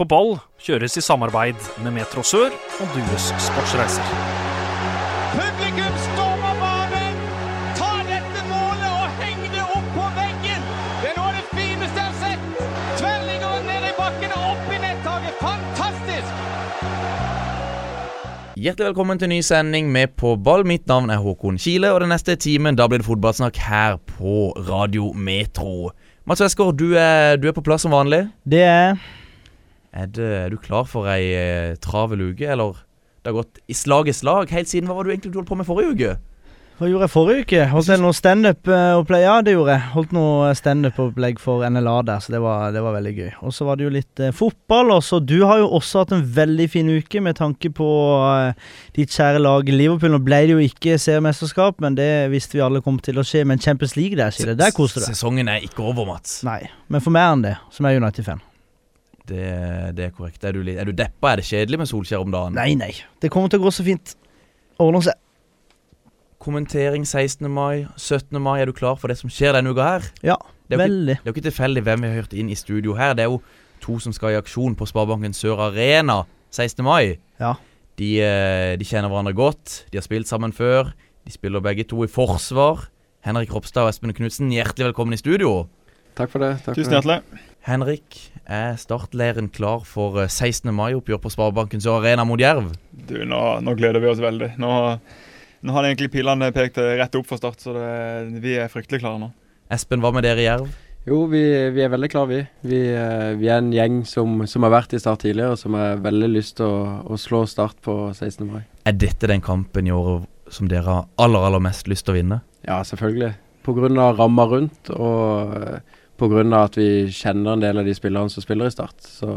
På ball kjøres i samarbeid med Metro Sør og Dues Sportsreiser. Publikum stormer banen! Ta dette målet og heng det opp på veggen! Det er noe av det fineste jeg har sett! Tverrliggeren ned i bakken og opp i nettaket. Fantastisk! Hjertelig velkommen til ny sending med På ball. Mitt navn er Håkon Kile, og den neste timen da blir det fotballsnakk her på Radio Metro. Mats Westgård, du du er på plass som vanlig. Det er Er, det, er du klar for ei eh, travel uke, eller? Det har gått i slag i slag helt siden Hva var det du egentlig holdt på med forrige uke? Hva gjorde jeg forrige uke? Holdt jeg noe standup-opplegg? Ja, det gjorde jeg. Holdt noe standup-opplegg for NLA der, så det var, det var veldig gøy. Og så var det jo litt eh, fotball. Og så du har jo også hatt en veldig fin uke med tanke på eh, ditt kjære lag Liverpool. Nå ble det jo ikke seriemesterskap, men det visste vi alle kom til å skje. Men Champions League der, Skille, der koste du deg. Sesongen er ikke over, Mats. Nei, men for mer enn det, som er United-fan. Det, det er korrekt. Er du, litt- er du deppa? Er det kjedelig med Solskjær om dagen? Nei, nei. Det kommer til å gå så fint. Ordner seg. Kommentering 16. mai, 17. mai. Er du klar for det som skjer denne uka her? Ja, Det er jo veldig. det er jo ikke tilfeldig hvem vi har hørt inn i studio her. Det er jo to som skal i aksjon på Sparebanken Sør Arena 16. mai. Ja. De, eh, de kjenner hverandre godt. De har spilt sammen før. De spiller begge to i forsvar. Henrik Ropstad og Espen Knutsen, hjertelig velkommen i studio. Takk for det. Takk Tusen for det. hjertelig. Henrik, er startleiren klar for eh, 16. mai-oppgjør på Sparebankens Arena mot Jerv? Du, nå, nå gleder vi oss veldig. Nå, nå har egentlig pilene pekt rett opp for start, så det, vi er fryktelig klare nå. Espen, hva med dere i Jerv? Jo, vi, vi er veldig klare, vi. Vi, eh, vi er en gjeng som, som har vært i Start tidligere, og som har veldig lyst til å, å slå Start på 16. mai. Er dette den kampen i år som dere har aller, aller mest lyst til å vinne? Ja, selvfølgelig. Pga. ramma rundt, og eh, pga. at vi kjenner en del av de spillerne som spiller i Start. Så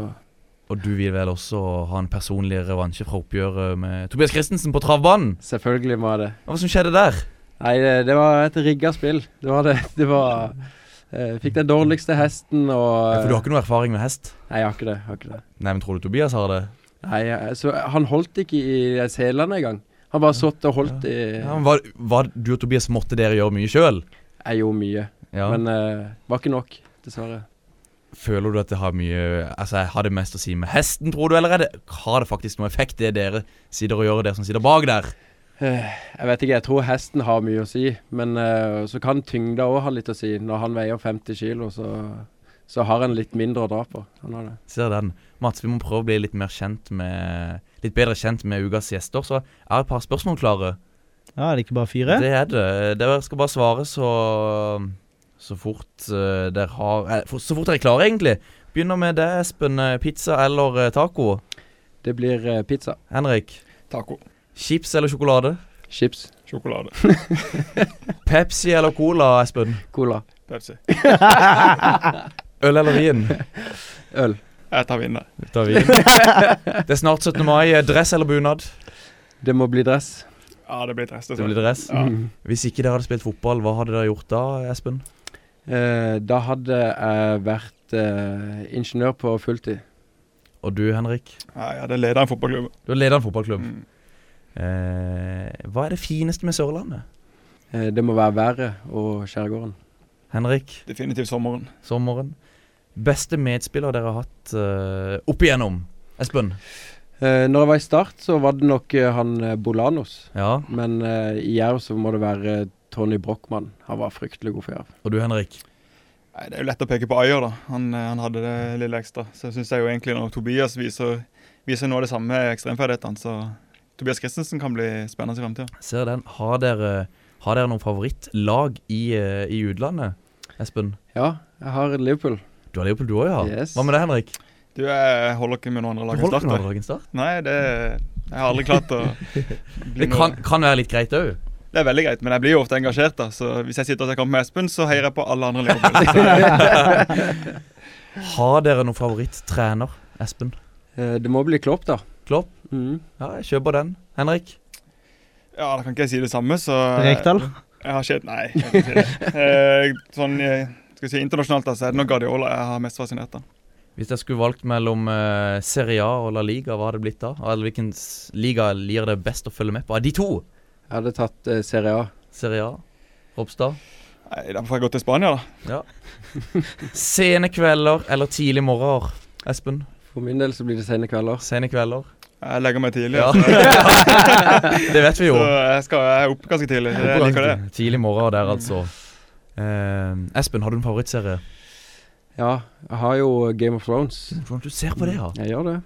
Og du vil vel også ha en personlig revansje fra oppgjøret med Tobias Christensen på travbanen? selvfølgelig må jeg det. Hva som skjedde der? Nei, det, det var et rigga spill. Det var det. Det var eh, Fikk den dårligste hesten og Ja, for du har ikke noe erfaring med hest? Nei, jeg har ikke det. Har ikke det. Nei, men tror du Tobias har det? Nei, altså, Han holdt ikke i selene engang. Han bare satt og holdt i Ja, var, var du og Tobias måtte dere gjøre mye sjøl? Jeg gjorde mye, Ja. men uh, var ikke nok, dessverre. Føler du at det har mye Altså, jeg har det mest å si med hesten, tror du, eller er det, har det faktisk noe effekt, det dere sitter og gjør, dere som sitter bak der? Eh, jeg vet ikke, jeg tror hesten har mye å si, men uh, så kan tyngda òg ha litt å si. Når han veier 50 kilo, så, så har han litt mindre å dra på. Han har det. Ser den. Mats, vi må prøve å bli litt mer kjent med Litt bedre kjent med ukas gjester, så jeg har et par spørsmål klare. Ja, er det ikke bare fire? Det er det. Dere skal bare svare så Så fort uh, dere har eh, for- Så fort dere er klare, egentlig. Begynner med det, Espen. Eh, Pizza eller eh, taco? Det blir uh, pizza. Henrik. Taco. Chips eller sjokolade? Chips. Sjokolade. Pepsi eller cola, Espen? Cola. Pepsi. Øl eller vin? Øl. Jeg tar vin, da. tar vin. Det er snart 17. mai. Eh, Dress eller bunad? Det må bli dress. Ja, det blir dress. Det blir dress. Ja. Mm. Hvis ikke dere hadde spilt fotball, hva hadde dere gjort da, Espen? Eh, da hadde jeg vært eh, ingeniør på fulltid. Og du, Henrik? Ja, jeg hadde ledet en fotballklubb. Du er leder av en fotballklubb. Mm. Eh, hva er det fineste med Sørlandet? Eh, det må være været og skjærgården. Henrik, Definitivt sommeren. sommeren. Beste medspiller dere har hatt eh, opp igjennom? Espen? Eh, når jeg var i Start, så var det nok han Bolanos. Ja. Men eh, i Jerv så må det være Tony Brochmann. Han var fryktelig god for Jerv. Og du, Henrik? Nei, Det er jo lett å peke på Ayer, da. Han, eh, han hadde det lille ekstra. Så jeg syns jo egentlig når Tobias viser, viser noe av det samme ekstremferdighetene, så Tobias Christensen kan bli spennende i fremtiden. Ser den. Har dere, har dere noen favorittlag i, eh, i utlandet? Espen? Ja, jeg har Liverpool. Du har Liverpool, du òg, ja? Yes. Hva med det, Henrik? Du, jeg holder ikke med noen andre Du lag enn holder Start. Nei, det Jeg har aldri klart å bli Det kan, kan være litt greit òg. Det er veldig greit, men jeg blir jo ofte engasjert. da Så Hvis jeg sitter og ser kamp med Espen, så heier jeg på alle andre Liverpool. Har dere noen favorittrener, Espen? Eh, det må bli Klopp, da. Klopp? Mm. Ja, jeg kjøper den. Henrik? ja, da kan ikke jeg si det samme, så Rekdal? Jeg har ikke Nei, jeg kan ikke si det. Eh, sånn eh, skal si internasjonalt, da, så er det nok Guardiola jeg har mest fascinert av. Hvis jeg skulle valgt mellom uh, Serie A og La Liga, hva hadde det blitt da? Eller hvilken liga lir det best å følge med på? Av de to? Jeg hadde tatt eh, Serie A. Serie A? Ropstad? Nei, Da får jeg gå til Spania, da. Ja. Sene kvelder eller tidlig morgener, Espen? For min del så blir det sene kvelder. Sene kvelder. Jeg legger meg tidlig. Ja. altså. det vet vi jo. Så jeg, skal, jeg er oppe ganske tidlig. Jeg liker det. Tidlig morgen der, altså. Eh, Espen, har du en favorittserie? Ja, jeg har jo Game of Thrones. Du ser på det, ja? Jeg gjør det.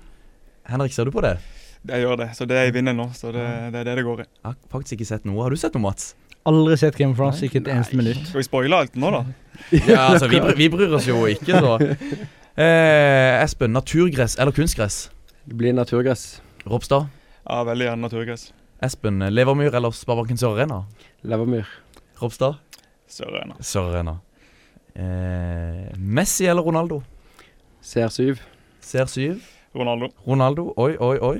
Henrik, ser du på det? Jeg gjør det. Så det er jeg vinner nå. Så det, det er det det går i. Jeg har faktisk ikke sett noe. Har du sett noe, Mats? Aldri sett Game of Thrones, ikke et eneste minutt. Skal vi spoile alt nå, da? Ja, altså, vi, vi bryr oss jo ikke, så. Eh, Espen, naturgress eller kunstgress? Det blir naturgress. Ropstad? Ja, veldig gjerne naturgress. Espen, Levermyr eller Sparebanken Sør Arena? Levermyr. Ropstad? Sørøyene. Sør Arena. Eh, Messi eller Ronaldo? CR7. CR7? Ronaldo. Ronaldo? Oi, oi, oi.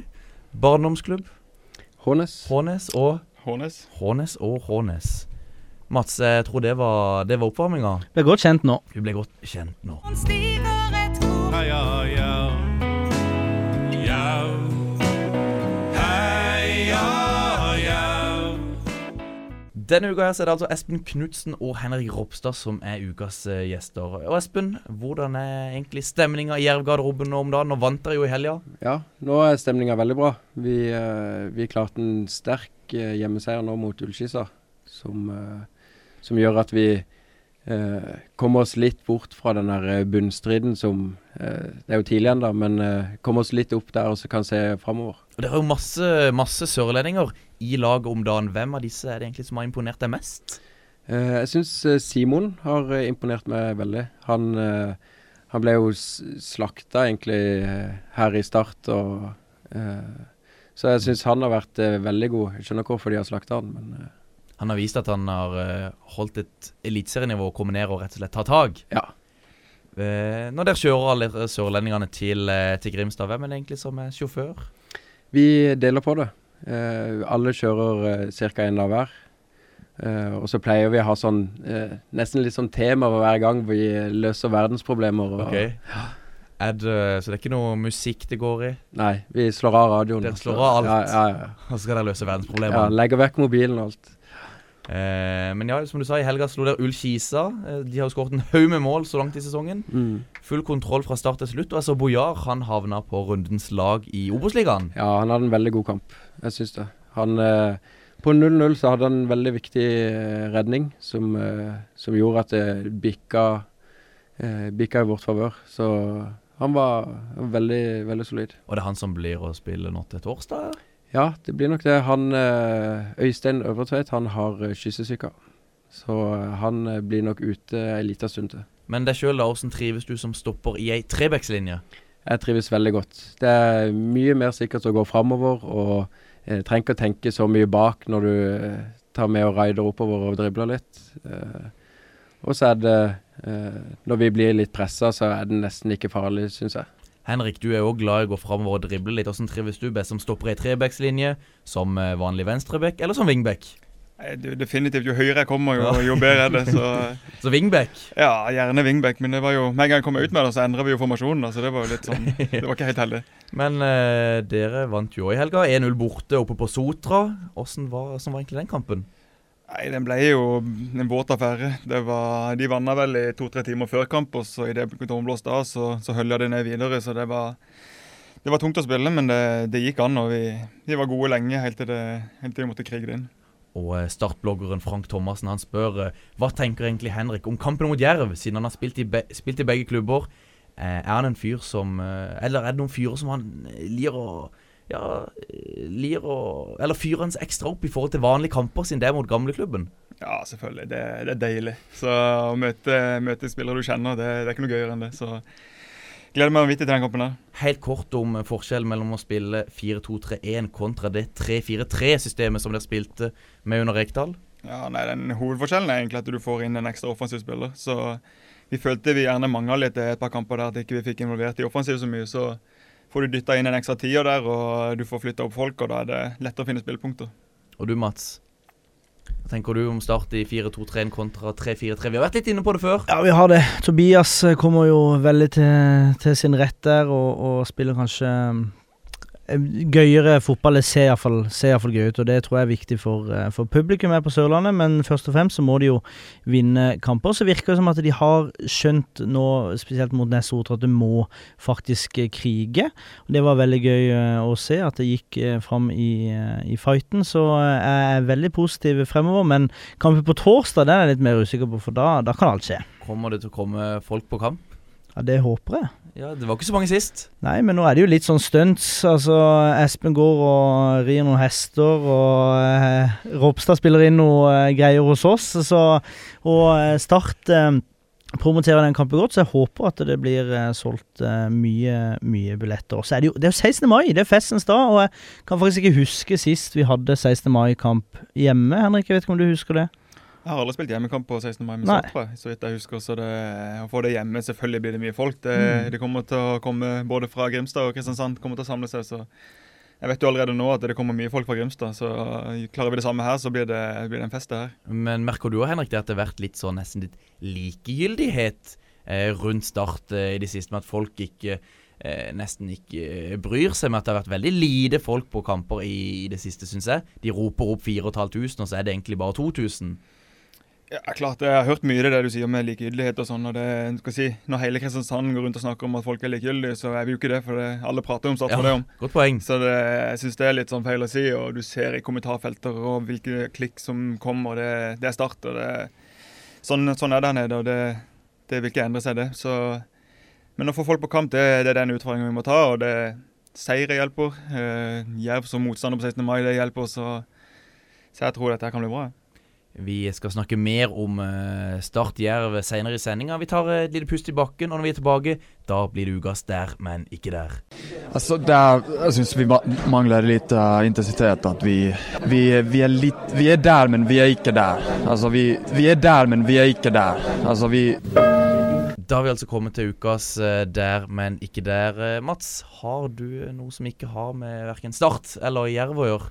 Barndomsklubb? Hånes. Hånes og Hånes. Hånes og Hånes. Mats, jeg tror det var, det var oppvarminga. Ble godt kjent nå. Du ble godt kjent nå. Ja, ja. Ja. Denne uka her så er det altså Espen Knutsen og Henrik Ropstad som er ukas eh, gjester. Og Espen, hvordan er egentlig stemninga i Jerv-garderoben nå om dagen? Nå vant dere jo i helga. Ja, nå er stemninga veldig bra. Vi, eh, vi klarte en sterk eh, hjemmeseier nå mot Ullskissa, som, som gjør at vi eh, kommer oss litt bort fra den der bunnstriden som eh, Det er jo tidlig ennå, men eh, kommer oss litt opp der og så kan se framover. Dere har jo masse, masse sørlendinger i laget om dagen. Hvem av disse er det egentlig som har imponert deg mest? Eh, jeg syns Simon har eh, imponert meg veldig. Han, eh, han ble jo slakta egentlig eh, her i start, og eh, Så jeg syns han har vært eh, veldig god. Jeg skjønner hvorfor de har slakta han, men eh, Han har vist at han har eh, holdt et eliteserienivå og kommet ned og rett og slett tatt tak. ja. Eh, når dere kjører alle sørlendingene til, eh, til Grimstad, hvem er det egentlig som er sjåfør? Vi deler på det. Eh, alle kjører uh, ca. én dag hver. Eh, og så pleier vi å ha sånn eh, nesten litt sånn tema hver gang vi løser verdensproblemer. Og, Ok. Er det, så det er ikke noe musikk det går i? Nei, vi slår av radioen. Dere slår av alt? Ja, ja, ja. Og så skal dere løse ja verdensproblemene? legger vekk mobilen og alt. Eh, men ja, som du sa, i helga slo der Ull Kisa. Eh, de har jo skåret en haug med mål så langt i sesongen. Mm. Full kontroll fra start til slutt. Og altså Bojar han havna på rundens lag i Obos-ligaen. Ja, han hadde en veldig god kamp. Jeg syns det. Han eh, På 0-0 så hadde han en veldig viktig eh, redning som, eh, som gjorde at det bikka, eh, bikka i vårt favør. Så han var veldig, veldig solid. Og det er han som blir å spille nå til torsdag? Ja, det blir nok det. Han eh, Øystein Øvertveit han har eh, kyssesyke. Så eh, han blir nok ute ei lita stund til. Men deg sjøl, da, hvordan trives du som stopper i ei trebekslinje? Jeg trives veldig godt. Det er mye mer sikkert å gå framover, og eh, trenger ikke å tenke så mye bak når du eh, tar med og raider oppover og dribler litt. Eh, og så er det Når vi blir litt pressa, så er det nesten ikke farlig, syns jeg. Henrik, du er jo glad i å gå framover og drible litt. Hvordan trives du best som stopper i trebackslinje, som eh, vanlig venstreback eller som wingback? Definitivt. Jo høyere jeg kommer, jo, jo bedre er det. Så Så wingback? ja, gjerne wingback. Men det var jo, med en gang jeg kom ut med det, så endra vi jo formasjonen. Så det var jo litt sånn Det var ikke helt heldig. Men eh, dere vant jo i helga. 1-0 borte oppe på Sotra. Hvordan var, var egentlig den kampen? Nei, Den ble jo en våt affære. Var, de vanna vel i to-tre timer før kamp, og så idet dommen blåste av, så, så hølja det ned videre. Så det var, det var tungt å spille, men det, det gikk an. Og vi, vi var gode lenge helt til, det, helt til vi måtte krige det inn. Og eh, startbloggeren Frank Thomassen han spør eh, hva tenker egentlig Henrik om kampen mot Jerv, siden han har spilt i, be spilt i begge klubber. Eh, er han en fyr som Eller er det noen fyrer som han liker å ja, lir og Eller fyrer hans ekstra opp i forhold til vanlige kamper, siden det er mot gamleklubben? Ja, selvfølgelig. Det, det er deilig. Så å møte, møte spillere du kjenner, det, det er ikke noe gøyere enn det. Så gleder meg vanvittig til den kampen der. Helt kort om forskjellen mellom å spille 4-2-3-1 kontra det 3-4-3-systemet som dere spilte med under Rekdal. Ja, nei, den Hovedforskjellen er egentlig at du får inn en ekstra offensiv spiller. Så vi følte vi gjerne mangla litt et par kamper der at ikke vi fikk involvert i offensiv så mye. Så får du dytta inn en ekstra tier der, og du får flytta opp folk, og da er det lettere å finne spillepunkter. Og du, Mats? Hva tenker du om start i 4-2-3-1 kontra 3-4-3? Vi har vært litt inne på det før. Ja, vi har det. Tobias kommer jo veldig til, til sin rett der, og, og spiller kanskje gøyere fotball. Det ser iallfall gøy ut, og det tror jeg er viktig for, eh, for publikum her på Sørlandet. Men først og fremst så må de jo vinne kamper. Så virker det som at de har skjønt nå, spesielt mot Nessotra, at det må faktisk eh, krige. Og Det var veldig gøy eh, å se at det gikk fram i, i fighten. Så jeg er veldig positiv fremover. Men kampen på torsdag den er jeg litt mer usikker på, for da, da kan alt skje. Kommer det til å komme folk på kamp? Ja, Det håper jeg. Ja, Det var ikke så mange sist. Nei, men nå er det jo litt sånn stunts. Altså, Espen går og rir noen hester, og eh, Ropstad spiller inn noe eh, greier hos oss. Så, og eh, Start eh, promoterer den kampen godt, så jeg håper at det blir eh, solgt eh, mye, mye billetter. Så er det, jo, det er jo 16. mai, det er festens dag, og jeg kan faktisk ikke huske sist vi hadde 16. mai-kamp hjemme. Henrik, jeg vet ikke om du husker det? Jeg har aldri spilt hjemmekamp på 16. mai med Start, så vidt jeg husker. Så det, å få det hjemme, selvfølgelig blir det mye folk. Det, mm. det, kommer til å komme både fra Grimstad og Kristiansand kommer til å samle seg. så jeg vet jo allerede nå at det kommer mye folk fra Grimstad, så klarer vi det samme her, så blir det, blir det en fest det her. Men merker du òg, Henrik, det at det har vært litt sånn nesten litt likegyldighet eh, rundt Start eh, i det siste, med at folk ikke eh, nesten ikke bryr seg med at det har vært veldig lite folk på kamper i, i det siste, syns jeg. De roper opp 4500, og så er det egentlig bare 2000. Ja, klart. Jeg har hørt mye av det du sier med likegyldighet og sånn. og det, skal si, Når hele Kristiansand går rundt og snakker om at folk er likegyldige, så er vi jo ikke det. For det, alle prater om Start ja, om. Godt poeng. Så det, jeg syns det er litt sånn feil å si. Og du ser i kommentarfelter og hvilke klikk som kommer. Det, det er Start. og det, sånn, sånn, er det her nede, og det, det vil ikke endre seg, det. Så, men å få folk på kamp, det, det er den utfordringen vi må ta. og det Seire hjelper. Uh, Jerv som motstander på 16. mai, det hjelper. Så, så jeg tror dette kan bli bra. Vi skal snakke mer om uh, Start Jerv senere i sendinga. Vi tar et lite pust i bakken, og når vi er tilbake, da blir det ukas der, men ikke der. Altså, der, jeg syns vi mangler litt uh, intensitet. At vi, vi, vi, er litt, vi, er der, men vi er ikke der. Altså, vi, vi er der, men vi er ikke der. Altså, vi da har vi altså kommet til ukas der, men ikke der. Mats, har du noe som ikke har med verken Start eller Jerv å gjøre?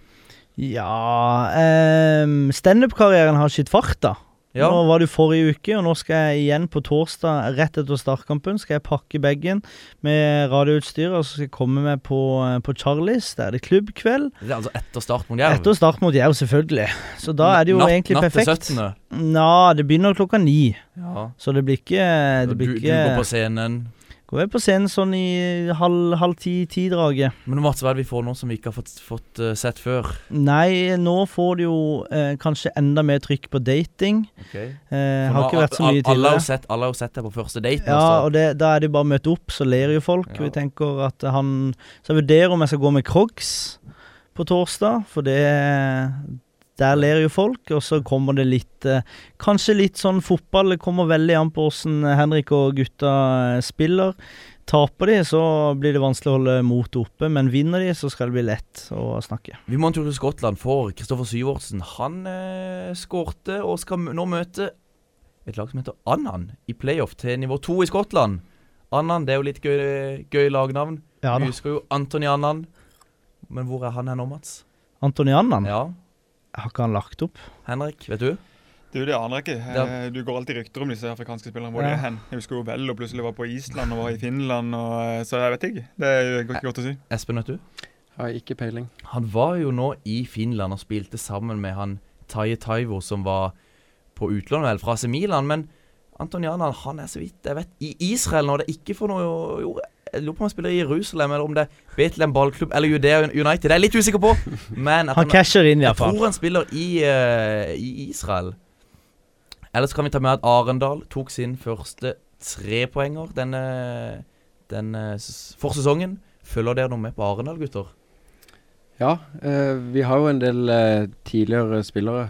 Ja um, Standup-karrieren har skitt fart, da. Ja. Nå var du forrige uke, og nå skal jeg igjen på torsdag, rett etter startkampen, skal jeg pakke bagen med radioutstyr, og så skal jeg komme med på, eh, på Charlies. Der er det klubbkveld. Det er altså etter start mot Jerv? Etter start mot Jerv, selvfølgelig. Så da er det jo natt, egentlig natt perfekt. Natt til 17. Nja, det begynner klokka ni. Ja. Så det blir ikke det blir du, ikke, du går på scenen? Går jeg på scenen sånn i halv, halv ti-ti-draget. Men Mats, hva er det vi får nå som vi ikke har fått, fått uh, sett før? Nei, nå får du jo eh, kanskje enda mer trykk på dating. Okay. Eh, har ikke vært så mye tidligere. Alle har jo sett, alle har sett deg på første date. Ja, også. og det, da er det bare å møte opp, så ler jo folk. Ja. Vi tenker at han Så jeg vurderer om jeg skal gå med Crocs på torsdag, for det der ler jo folk, og så kommer det litt eh, Kanskje litt sånn fotball. Det kommer veldig an på åssen Henrik og gutta eh, spiller. Taper de, så blir det vanskelig å holde motet oppe, men vinner de, så skal det bli lett å snakke. Vi må en tur til Skottland for Kristoffer Syvertsen. Han eh, skårte og skal nå møte et lag som heter Annan i playoff til nivå to i Skottland. Annan, det er jo litt gøy, gøy lagnavn. Ja, Vi husker jo Antony Annan. Men hvor er han her nå, Mats? Antony Annan? Ja. Har ikke han lagt opp? Henrik, vet du? Du, Det aner jeg ikke. Ja. Eh, du går alltid rykter om disse afrikanske spillerne. Hvor ja. de er hen. Jeg husker jo vel og plutselig var på Island og var i Finland. Og, eh, så jeg vet ikke. Det er ikke godt å si. Espen, vet du? Har ikke peiling. Han var jo nå i Finland og spilte sammen med han Taye Taivo, som var på utlån vel fra AC Milan. Men Antoniana han er så vidt jeg vet i Israel nå. Det er ikke for noe jo, jeg lurer på om han spiller i Jerusalem, eller om det er Bethlehem ballklubb eller Judea United. Det er jeg litt usikker på. Men han, han casher inn, iallfall. Jeg tror han spiller i, uh, i Israel. Ellers kan vi ta med at Arendal tok sin første trepoenger denne, denne forsesongen. Følger dere noe med på Arendal, gutter? Ja, uh, vi har jo en del uh, tidligere spillere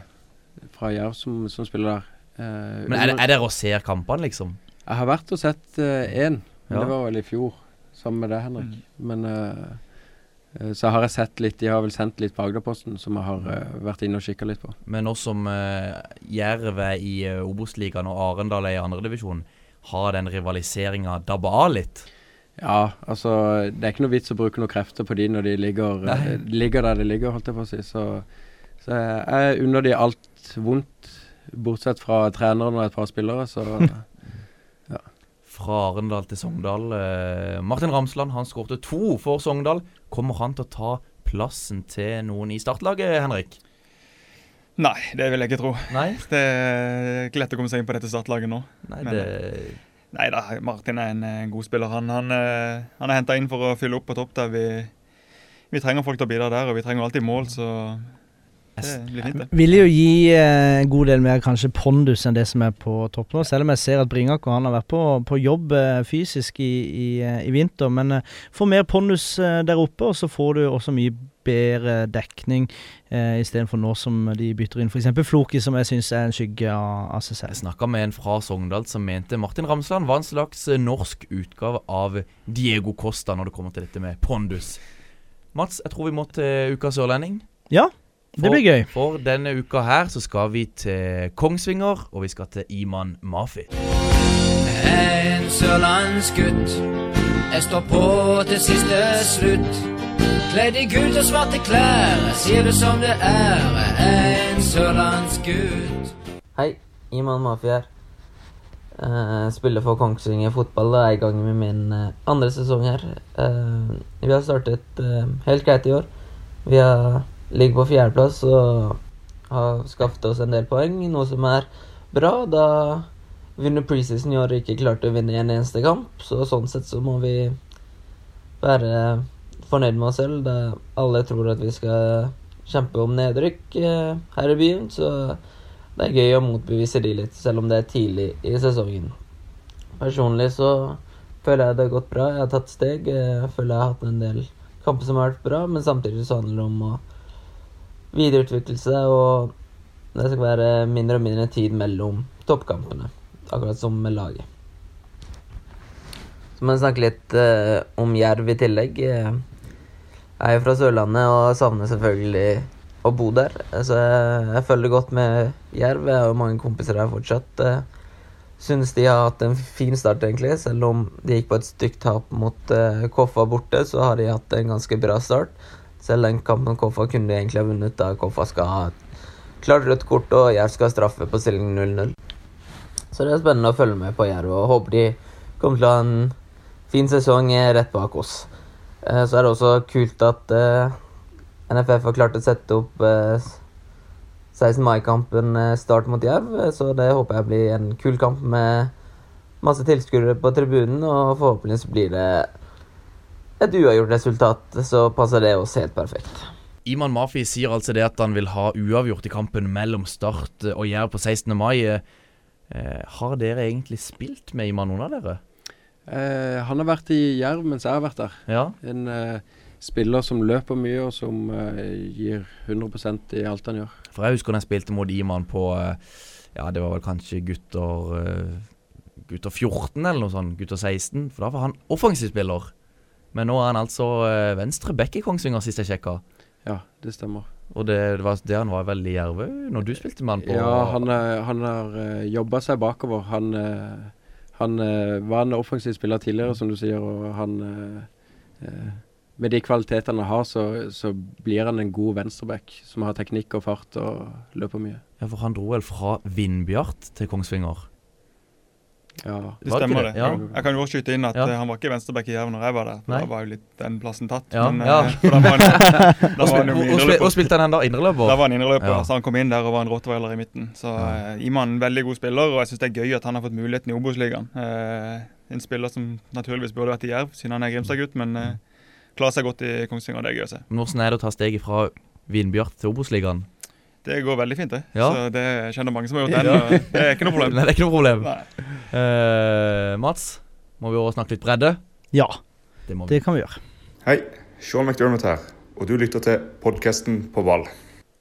fra Jerv som, som, spiller der. Men er, det, er dere og ser kampene, liksom? Jeg har vært og sett én. Ja. Det var vel i fjor sammen med deg, Henrik. Mm. Men uh, så har jeg sett litt De har vel sendt litt på Agderposten, som jeg har uh, vært inne og kikka litt på. Men nå som uh, Jerv er i uh, Obos-ligaen og Arendal er i andredivisjon, har den rivaliseringa dabba av litt? Ja, altså Det er ikke noe vits å bruke noen krefter på de når de ligger, ligger der de ligger, holdt jeg på å si. Så, så jeg unner de alt vondt, bortsett fra treneren og et par spillere, så fra Arendal til Sogndal. Eh, Martin Ramsland han skårte to for Sogndal. Kommer han til å ta plassen til noen i startlaget, Henrik? Nei, det vil jeg ikke tro. Nei? Det er ikke lett å komme seg inn på dette startlaget nå. Nei, Men, det Nei da, Martin er en, en god spiller. Han, han, eh, han er henta inn for å fylle opp på topp der vi, vi trenger folk til å bidra der, og vi trenger alltid mål, så blir. Vil jo gi eh, en god del mer kanskje pondus enn det som er på topp nå. Selv om jeg ser at Bringaker han har vært på, på jobb eh, fysisk i, i, eh, i vinter. Men eh, får mer pondus der oppe, og så får du også mye bedre dekning eh, istedenfor nå som de bytter inn f.eks. Floki, som jeg syns er en skygge av, av seg Jeg selv. snakka med en fra Sogndal som mente Martin Ramsland var en slags norsk utgave av Diego Costa når det kommer til dette med pondus. Mats, jeg tror vi må til ukas sørlending. Ja, det blir gøy. For denne uka her så skal vi til Kongsvinger, og vi skal til Iman Mafi. En sørlandsgutt. Jeg står på til siste slutt. Kledd i gult og svarte klær. Sier det som det er. En sørlandsgutt. Hei, Iman Mafi her. Eh, spiller for Kongsvinger fotball og er i gang med min eh, andre sesong her. Eh, vi har startet helt greit i år. Vi har, ligger på fjerdeplass og har skaffet oss en del poeng, noe som er bra. Da vi under preseason i år ikke klarte å vinne en eneste kamp, så sånn sett så må vi være fornøyd med oss selv. Da alle tror at vi skal kjempe om nedrykk eh, her i byen, så det er gøy å motbevise de litt, selv om det er tidlig i sesongen. Personlig så føler jeg det har gått bra. Jeg har tatt steg. Jeg føler jeg har hatt en del kamper som har vært bra, men samtidig så handler det om å videreutvikle seg, og det skal være mindre og mindre tid mellom toppkampene. Akkurat som med laget. Så må jeg snakke litt eh, om Jerv i tillegg. Jeg er jo fra Sørlandet og savner selvfølgelig å bo der. Så jeg, jeg følger godt med Jerv. Jeg har jo mange kompiser her fortsatt. Eh, Synes de har hatt en fin start, egentlig. Selv om de gikk på et stygt tap mot eh, Koffa borte, så har de hatt en ganske bra start. Selv den kampen Koffa kunne de egentlig ha vunnet, da Koffa skal ha et klart rødt kort og Jerv skal ha straffe på stilling 0-0. Så det er spennende å følge med på Jerv, og håper de kommer til å ha en fin sesong eh, rett bak oss. Eh, Så er det også kult at eh, NFF har klart å sette opp eh, 16. mai-kampen start mot Jerv, så det håper jeg blir en kul kamp med masse tilskuere på tribunen, og forhåpentligvis blir det et uavgjort resultat, så passer det oss helt perfekt. Iman Mafi sier altså det at han vil ha uavgjort i kampen mellom Start og Jerv på 16. mai. Eh, har dere egentlig spilt med Iman, noen av dere? Eh, han har vært i Jerv mens jeg har vært der. Ja. En eh, spiller som løper mye, og som eh, gir 100% i alt han gjør. For jeg husker da jeg spilte mot Iman på eh, Ja, det var vel kanskje gutter eh, Gutter 14 eller noe sånt. Gutter 16. For da var han offensiv spiller. Men nå er han altså eh, venstre back i Kongsvinger, sist jeg sjekka. Ja, det stemmer. Og det, det var det han var veldig i Jerv når du spilte med han på Ja, han, eh, han har uh, jobba seg bakover. Han, eh, han eh, var en offensiv spiller tidligere, som du sier, og han eh, eh, Med de kvalitetene han har, så, så blir han en god venstreback som har teknikk og fart og løper mye. Ja, for han dro vel fra Vindbjart til Kongsvinger. Ja. Det stemmer det? det. Ja. Jeg kan jo også skyte inn at Ja. eh, han var ikke venstreback i Jerv når jeg var der. Nei. Da var jo litt den plassen tatt. Ja, Men, ja. eh, for da var han, da var han jo indreløper. hvor spilte han da? Indreløper? Da var han indreløper, Ja. så han kom inn der og var en rottweiler i midten. Så Ja. eh, Iman en veldig god spiller, og jeg syns det er gøy at han har fått muligheten i Obos-ligaen. Eh, en spiller som naturligvis burde vært i Jerv, siden han er Grimstad-gutt, men eh, klarer seg godt i Kongsvinger. Det er gøy å se. Men Hvordan er det å ta steget fra Vindbjart til Obos-ligaen? Det går veldig fint, det. Ja. Så det kjenner mange som har gjort det. Ja. og Det er ikke noe problem. Nei, det er ikke noe problem. Eh, Mats, må vi også snakke litt bredde? Ja, Det må vi. det kan vi gjøre. Hei, Sean McDermott her, og du lytter til podkasten På ball.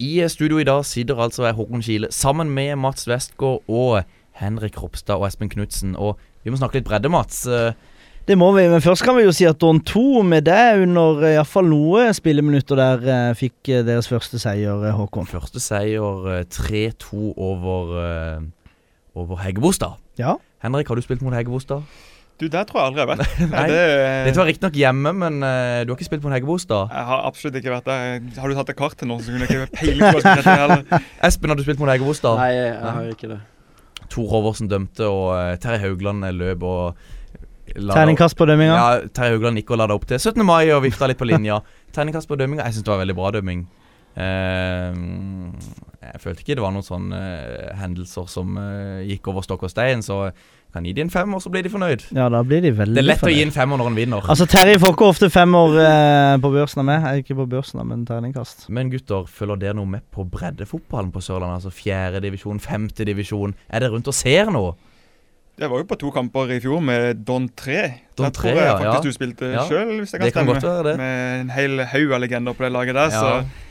I studio i dag sitter altså jeg, Håkon Kile sammen med Mats Westgård og Henrik Ropstad og Espen Knutsen. Og vi må snakke litt bredde, Mats. Eh, Det må vi, men først kan vi jo si at Don 2 med det under eh, iallfall noe spilleminutter der eh, fikk eh, deres første seier, Håkon. Første seier eh, 3-2 over, over Heggebostad. Ja. Henrik, har du spilt mot Heggebostad? Du, der tror jeg aldri jeg har vært. Nei. Det, Dette var riktignok hjemme, men uh, du har ikke spilt mot Heggebostad? jeg har absolutt ikke vært der. Har du tatt et kart til nå, så kunne jeg ikke peile på hva som heller. Espen, har du spilt mot Heggebostad? Nei, jeg har ikke det. Tor Håvardsen dømte, og uh, Terje Haugland løp og Terningkast på dømminga. Ja, Terje Haugland gikk og la det opp til 17. mai og vifta litt på linja. Terningkast på dømminga. Jeg syns det var veldig bra dømming. Uh, jeg følte ikke det var noen sånne uh, hendelser som uh, gikk over stokk og stein, så kan gi de en fem, og så blir de fornøyd. Ja, da blir de veldig Det er lett å gi fornøyd. en femmer når en vinner. Altså, Terje får ikke ofte femmer eh, på børsen av meg. Ikke på børsen, men terningkast. Men gutter, følger dere noe med på breddefotballen på Sørlandet? Altså fjerdedivisjon, divisjon, femte divisjon. Er dere rundt og ser noe? Jeg var jo på to kamper i fjor med Don 3. Don Der tror jeg ja, faktisk ja. du spilte Ja, sjøl, hvis jeg kan det kan stemme. godt være det. Med en hel haug av legender på det laget der. Ja. Så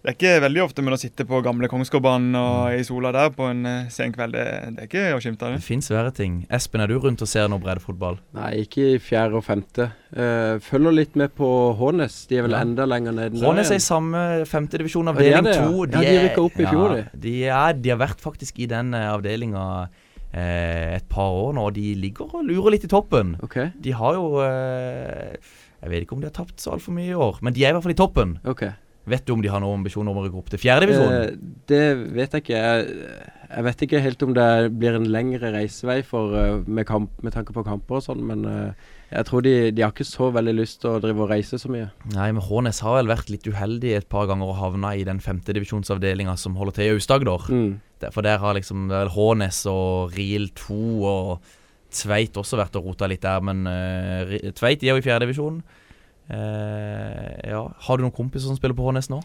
det er ikke veldig ofte med å sitte på gamle Kongsgårdbanen og i sola der på en eh, sen kveld. Det, det er ikke å skimte av Det det. fins verre ting. Espen, er du rundt og ser noe breddefotball? Nei, ikke i fjerde og femte. Uh, følger litt med på Hånes. De er vel Ja. enda lenger nede. Hånes er i samme femtedivisjon de avdeling to. Ja, de rykka opp i fjor, ja, de. Er, de har vært faktisk i den uh, avdelinga eh, et par år nå, og de ligger og lurer litt i toppen. Okay. De har jo eh, Jeg vet ikke om de har tapt så altfor mye i år, men de er i hvert fall i toppen. Okay. Vet du om de har noen ambisjoner om å rykke opp til fjerdedivisjon? Eh, det vet jeg ikke. Jeg, jeg vet ikke helt om det blir en lengre reisevei for, eh, med, kamp, med tanke på kamper og sånn, men eh, jeg tror de, de har ikke så veldig lyst til å drive og reise så mye. Nei, men Hånes har vel vært litt uheldig et par ganger og havna i den femtedivisjonsavdelinga som holder til i Aust-Agder. Mm. Der- For der har liksom det Hånes og Riel 2 og Tveit også vært og rota litt der, men uh, Tveit de er jo i fjerdedivisjon. Uh, ja. Har du noen kompiser som spiller på Hånes nå?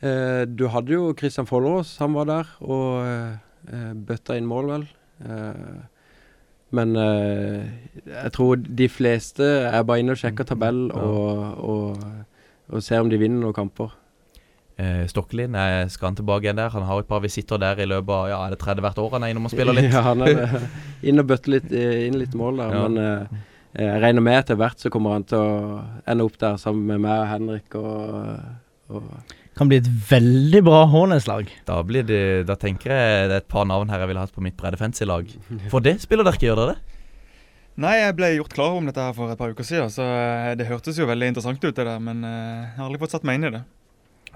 Uh, du hadde jo Christian Follerås, han var der og uh, bøtta inn mål, vel. Eh, men eh, jeg tror de fleste er bare inne og sjekker tabell og, og, og, og ser om de vinner noen kamper. Uh, Stokkelin, eh, skal han tilbake igjen der? Han har et par visitter der i løpet av ja, er det 30 hvert år han er innom og spiller litt. ja, han er inn og bøtte litt, eh, inn litt mål der. Ja. Men eh, jeg regner med etter hvert så kommer han til å ende opp der sammen med meg og Henrik og, og Kan bli et veldig bra Hånes-lag. Da, da tenker jeg det er et par navn her jeg ville hatt på mitt breddefancy-lag. For det spiller dere ikke, gjør dere det? Nei, jeg ble gjort klar om dette her for et par uker siden, så eh, det hørtes jo veldig interessant ut, det der. Men eh, jeg har aldri fått satt meg inn i det.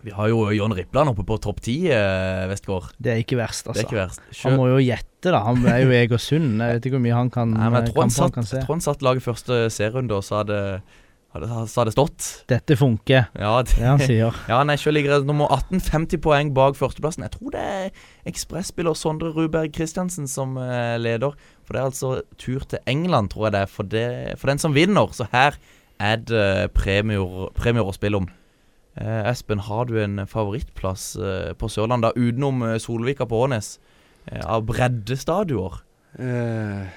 Vi har jo John Rippland oppe på topp ti, eh, Vestgård. Det er ikke verst, Det er altså. ikke verst. Han må jo gjette, da. Han er jo Egersund. Jeg vet ikke hvor mye han kan, Nei, men jeg tror han, satt, se. jeg tror han satt laget første serierunde, og så hadde, hadde, så hadde det stått. Dette funker, Ja, det, det han sier. ja nei, selv ligger nummer 18, 50 poeng bak førsteplassen. Jeg tror det er ekspresspiller Sondre Ruberg Christiansen som eh, leder. For det er altså tur til England, tror jeg det er, for, det, for den som vinner. Så her er det premier, premier å spille om. Eh, Espen, har du en favorittplass eh, på Sørlandet, utenom eh, Solvika på Ånes, av breddestadioer? Eh,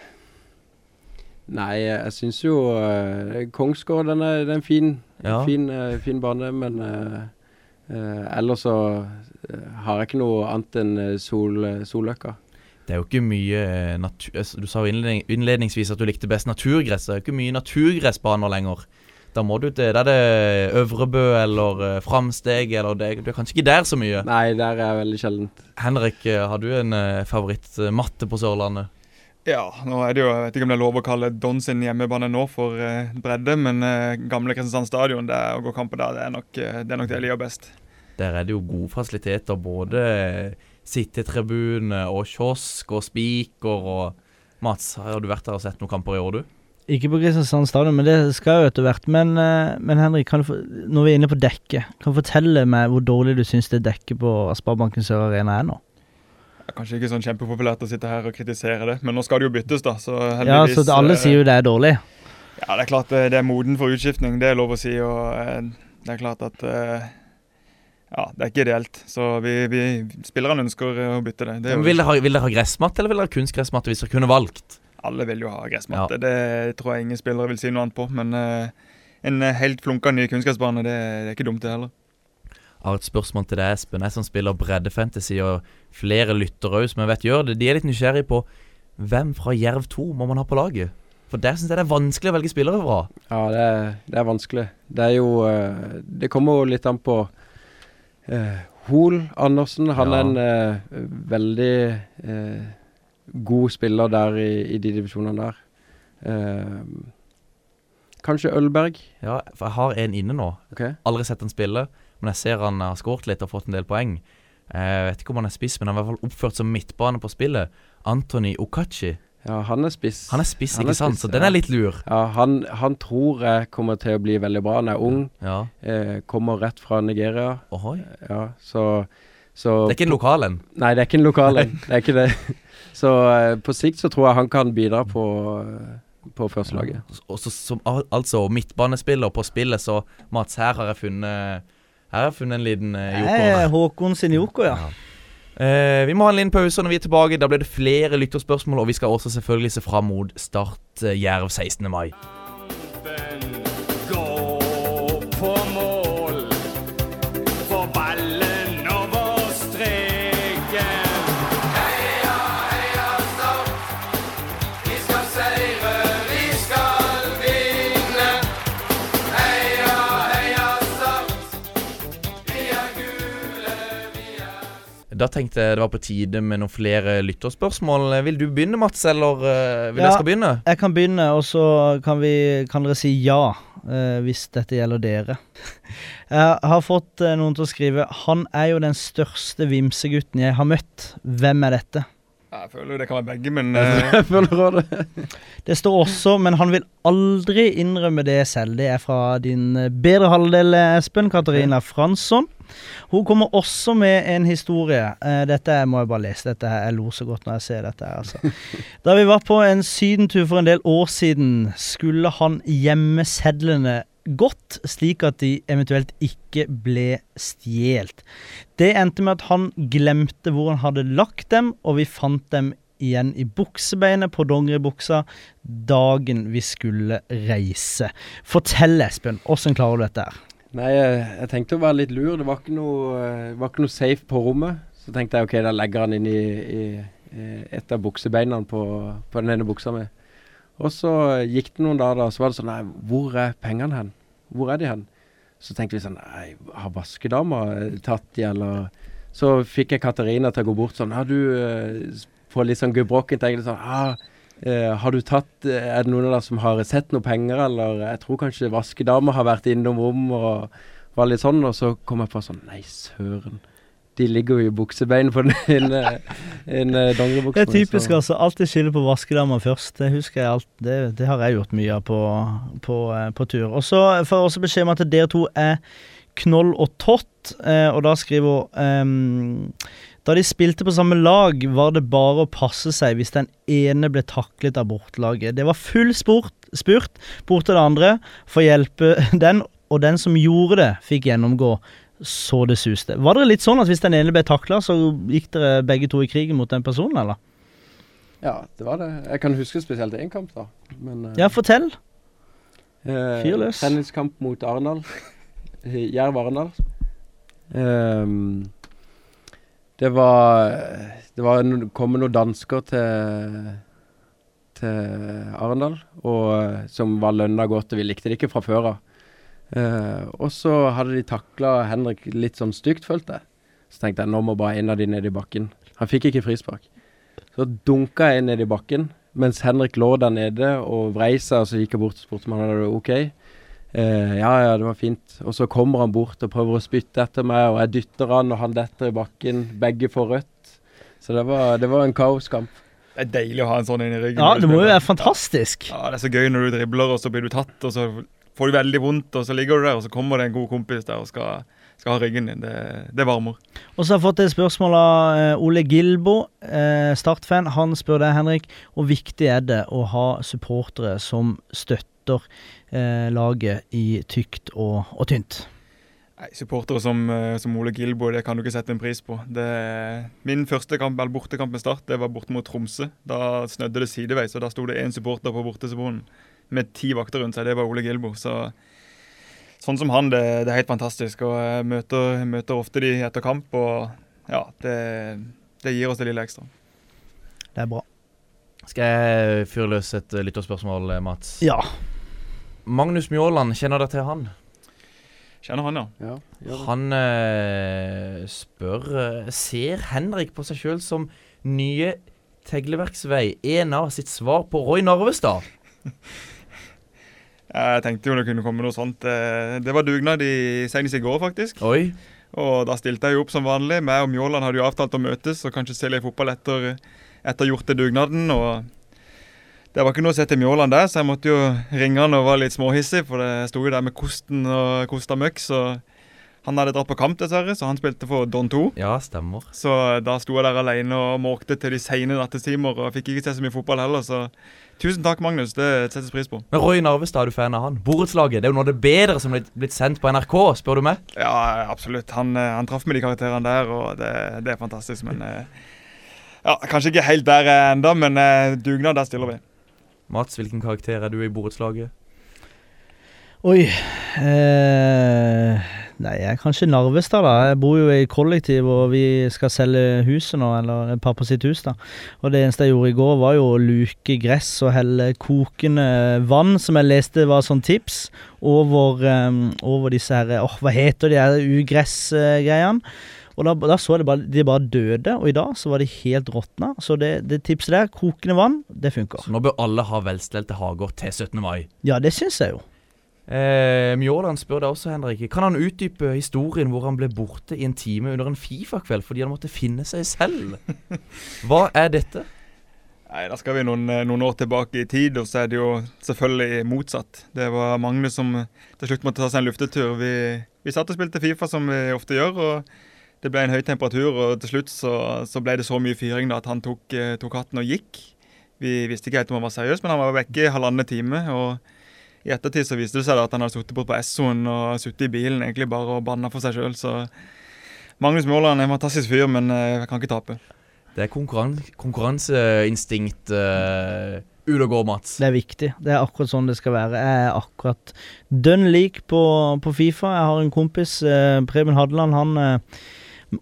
nei, jeg syns jo uh, Kongsgård den er, den en fin, Ja. fin, uh, fin bane, men ellers så har jeg ikke noe annet enn sol, Solløkka. Det er jo ikke mye natur... altså, Du sa jo innledning, innledningsvis at du likte best naturgress. Det er jo ikke mye naturgressbaner lenger. Da må du til er det Øvrebø eller uh, Framsteg eller det, Du er kanskje ikke der så mye. Nei, der er jeg veldig sjeldent. Henrik, eh, har du en uh, favorittmatte på Sørlandet? Ja, nå er det jo, jeg vet ikke om det er lov å kalle Don sin hjemmebane nå for eh, bredde, men eh, gamle Kristiansand stadion, det å gå kamper der, det er nok eh, det, er nok det jeg liker best. Der er det jo gode fasiliteter. Både eh, sittetribune og kiosk og spiker og Mats, har du vært der og sett noen kamper i år, du? Ikke på Kristiansand stadion, men det skal jo etter hvert. Men, eh, men Henrik, kan du, når vi er inne på dekket, kan du fortelle meg hvor dårlig du syns det dekket på Sparebanken Sør Arena er nå? Det er kanskje ikke sånn kjempepopulært å sitte her og kritisere det, men nå skal det jo byttes, da. Så Ja, så alle eh, sier jo det er dårlig. Ja, det er klart eh, det er moden for utskiftning, det er lov å si. Og det er klart at Ja, det er ikke ideelt. Så vi, vi spillerne ønsker å bytte det. det er jo- vil, dere ha, vil dere ha gressmatte, eller vil dere ha kunstgressmatte hvis dere kunne valgt? Alle vil jo ha gressmatte. Det tror jeg ingen spillere vil si noe annet på. Men eh, en eh, helt flunka ny kunnskapsbane, det, det er ikke dumt, det heller. Jeg har et spørsmål til deg, Espen. Jeg som spiller breddefantasy, og flere lyttere òg som jeg vet gjør det. De er litt nysgjerrige på hvem fra Jerv 2 må man ha på laget? For der syns jeg det er vanskelig å velge spillere fra. Ja, det er, det er vanskelig. Det er jo eh, Det kommer jo litt an på uh, Hol Andersen, han Ja. er en uh, veldig eh, god spiller der i, i de divisjonene der. Uh, kanskje Ølberg. Ja, for jeg har en inne nå. Okay. Aldri sett han spille, men jeg ser han har skåret litt og fått en del poeng. Jeg vet ikke om han er spiss, men han er i hvert fall oppført som midtbane på spillet. Anthony Okachi. Ja, han er spiss. Han er spiss, ikke er sant? spiss, Så den er litt lur. Ja, han, han tror jeg kommer til å bli veldig bra. Han er ung, Ja. eh, kommer rett fra Nigeria. Ohoi. Ja, så, så Det er ikke en lokal en. Nei, det er ikke en lokal en. Det er ikke det. Så eh, på sikt så tror jeg han kan bidra på, eh, på førstelaget. Og så, som, altså midtbanespiller på spillet, så Mats, her har jeg funnet Her har jeg funnet en liten uh, er joker. Håkon sin joker, ja. Eh, vi må ha en liten pause når vi er tilbake. Da blir det flere lytterspørsmål, og vi skal også selvfølgelig se fram mot Start uh, Jerv 16. mai. Gå Da tenkte jeg det var på tide med noen flere lytterspørsmål. Eh, Vil du begynne, Mats, eller eh, vil Ja. jeg skal begynne? Jeg kan begynne, og så kan, vi, kan dere si ja eh, hvis dette gjelder dere. Jeg har fått eh, noen til å skrive 'Han er jo den største vimsegutten jeg har møtt'. Hvem er dette? Jeg føler det kan være begge, men eh, Jeg føler også det. Det står også, men han vil aldri innrømme det selv. Det er fra din eh, bedre halvdel, eh, Espen. Katarina Fransson. Hun kommer også med en historie. Eh, dette må jeg bare lese. Dette her, Jeg lo så godt når jeg ser dette. her, altså. Da vi var på en sydentur for en del år siden, skulle han gjemme sedlene godt, slik at de eventuelt ikke ble stjålet. Det endte med at han glemte hvor han hadde lagt dem, og vi fant dem igjen i buksebeinet på dongeribuksa dagen vi skulle reise. Fortell, Espen, åssen klarer du dette her? Nei, jeg, tenkte å være litt lur. Det var ikke noe, eh, var ikke noe safe på rommet. Så tenkte jeg ok, da legger han inn i, i, i et av buksebeina på, på den ene buksa mi. Og så gikk det noen dager, da, så var det sånn Nei, hvor er pengene hen? Hvor er de hen? Så tenkte vi sånn Nei, har vaskedama eh, tatt de, eller Så fikk jeg Katarina til å gå bort sånn Ja, du får På litt sånn gebrokkent tenkte jeg sånn ah, eh, Har du tatt eh, Er det noen av dere som har sett noe penger, eller Jeg tror kanskje vaskedama har vært innom rom og var litt sånn, og så kom jeg på sånn Nei, søren. De ligger jo i buksebein på den ene, ene dongeribuksa. Det er typisk, så- altså. Alltid skille på vaskedama først. Det husker jeg alt. Det, det har jeg gjort mye av på, på, eh, på tur. Og så får jeg også beskjed om at dere to er knoll og tott, eh, og da skriver hun ehm, Da de spilte på samme lag, var det bare å passe seg hvis den ene ble taklet av bortelaget. Det var full spurt, spurt bort til det andre for å hjelpe den, og den som gjorde det, fikk gjennomgå så det suste. Var det litt sånn at hvis den ene ble takla, så gikk dere begge to i krigen mot den personen, eller? Ja, det var det. Jeg kan huske spesielt én kamp, da. Men, eh, Ja, fortell. eh, fyr løs. Treningskamp mot Arendal. Jerv Arendal. Ehm, det var Det var en, kommet noen dansker til til Arendal, og, som var lønna godt, og vi likte det ikke fra før av. Eh, og så hadde de takla Henrik litt sånn stygt, følte jeg. Så tenkte jeg nå må bare en av de ned i bakken. Han fikk ikke frispark. Så dunka jeg ned i bakken, mens Henrik lå der nede og vrei seg, og så gikk jeg bort og spurte om han hadde det ok. Eh, ja, ja, det var fint. Og så kommer han bort og prøver å spytte etter meg, og jeg dytter han, og han detter i bakken. Begge får rødt. Så det var, det var en kaoskamp. det er deilig å ha en sånn inn i ryggen. Ja, det må jo være fantastisk. Ja, det er så gøy når du dribler, og så blir du tatt, og så får du veldig vondt, og så ligger du der, og så kommer det en god kompis der og skal, skal ha ryggen din. Det, det varmer. Og så har jeg fått et spørsmål av eh, Ole Gilbo, eh, Start-fan. Han spør deg, Henrik, hvor viktig er det å ha supportere som støtter eh, laget i tykt og, og tynt? Nei, Supportere som, eh, som Ole Gilbo det kan du ikke sette en pris på. Det, min første kamp, eller bortekamp med Start det var borte mot Tromsø. Da snødde det sideveis, og da sto det én supporter på bortesebonen med ti vakter rundt seg. Det var Ole Gilbo. Så sånn som han, det, det er helt fantastisk. Og jeg møter, møter ofte de etter kamp, og ja, det, det gir oss det lille ekstra. Det er bra. Skal jeg fyre løs et eh, lytterspørsmål, eh, Mats? Ja. Magnus Mjåland, kjenner dere til han? Kjenner han, ja. Ja. Han eh, spør eh, Ser Henrik på seg sjøl som nye Tegleverksvei en av sitt svar på Roy Narvestad? Jeg tenkte jo det kunne komme noe sånt. Det, det var dugnad i, senest i går, faktisk. Oi. Og da stilte jeg jo opp som vanlig. Meg og Mjåland hadde jo avtalt å møtes og kanskje se litt fotball etter, etter gjort det dugnaden. Og Det var ikke noe å se til Mjåland der, så jeg måtte jo ringe han og var litt småhissig, for det sto jo der med kosten og kosta møkk, så han hadde dratt på kamp, dessverre, så han spilte for Don 2. Ja, stemmer. Så da sto jeg der alene og måkte til de seine nattetimer og fikk ikke se så mye fotball heller, så tusen takk, Magnus. Det settes pris på. Men Roy Narvestad, er du fan av han? Borettslaget, det er jo noe av det bedre som er blitt- sendt på NRK, spør du meg? Ja, absolutt. Han, eh, han traff med de karakterene der, og det, det er fantastisk. Men eh, ja, kanskje ikke helt der er enda, men eh, dugnad, der stiller vi. Mats, hvilken karakter er du i borettslaget? Oi eh, Nei, jeg er kanskje Narvestad, da. Jeg bor jo i kollektiv, og vi skal selge huset nå, eller pappa sitt hus, da. Og det eneste jeg gjorde i går, var jo å luke gress og helle kokende vann, som jeg leste var sånn tips, over, um, over disse her Åh, hva heter de her ugressgreiene? Og da, da så jeg det bare, de bare døde, og i dag så var de helt råtna. Så det, det tipset der, kokende vann, det funker. Så nå bør alle ha velstelte hager til 17. mai. Ja, det syns jeg jo. Eh, Mjåland spør deg også, Henrik. Kan han utdype historien hvor han ble borte i en time under en Fifa-kveld fordi han måtte finne seg selv? Hva er dette? Nei, Da skal vi noen, eh, noen år tilbake i tid, og så er det jo selvfølgelig motsatt. Det var Magne som til slutt måtte ta seg en luftetur. Vi, vi satt og spilte Fifa som vi ofte gjør, og det ble en høy temperatur. Og til slutt så, så ble det så mye fyring da at han tok, eh, tok hatten og gikk. Vi visste ikke helt om han var seriøs, men han var vekke i halvannen time. og i ettertid så viste det seg da at han hadde sittet bort på Essoen og sittet i bilen egentlig bare og banna for seg sjøl. Så Magnus Måland er en fantastisk fyr, men eh, jeg kan ikke tape. Det er konkurran konkurranseinstinkt uh, ut og går, Mats. Det er viktig. Det er akkurat sånn det skal være. Jeg er akkurat dønn lik på, på Fifa. Jeg har en kompis, eh, Preben Hadeland, han eh,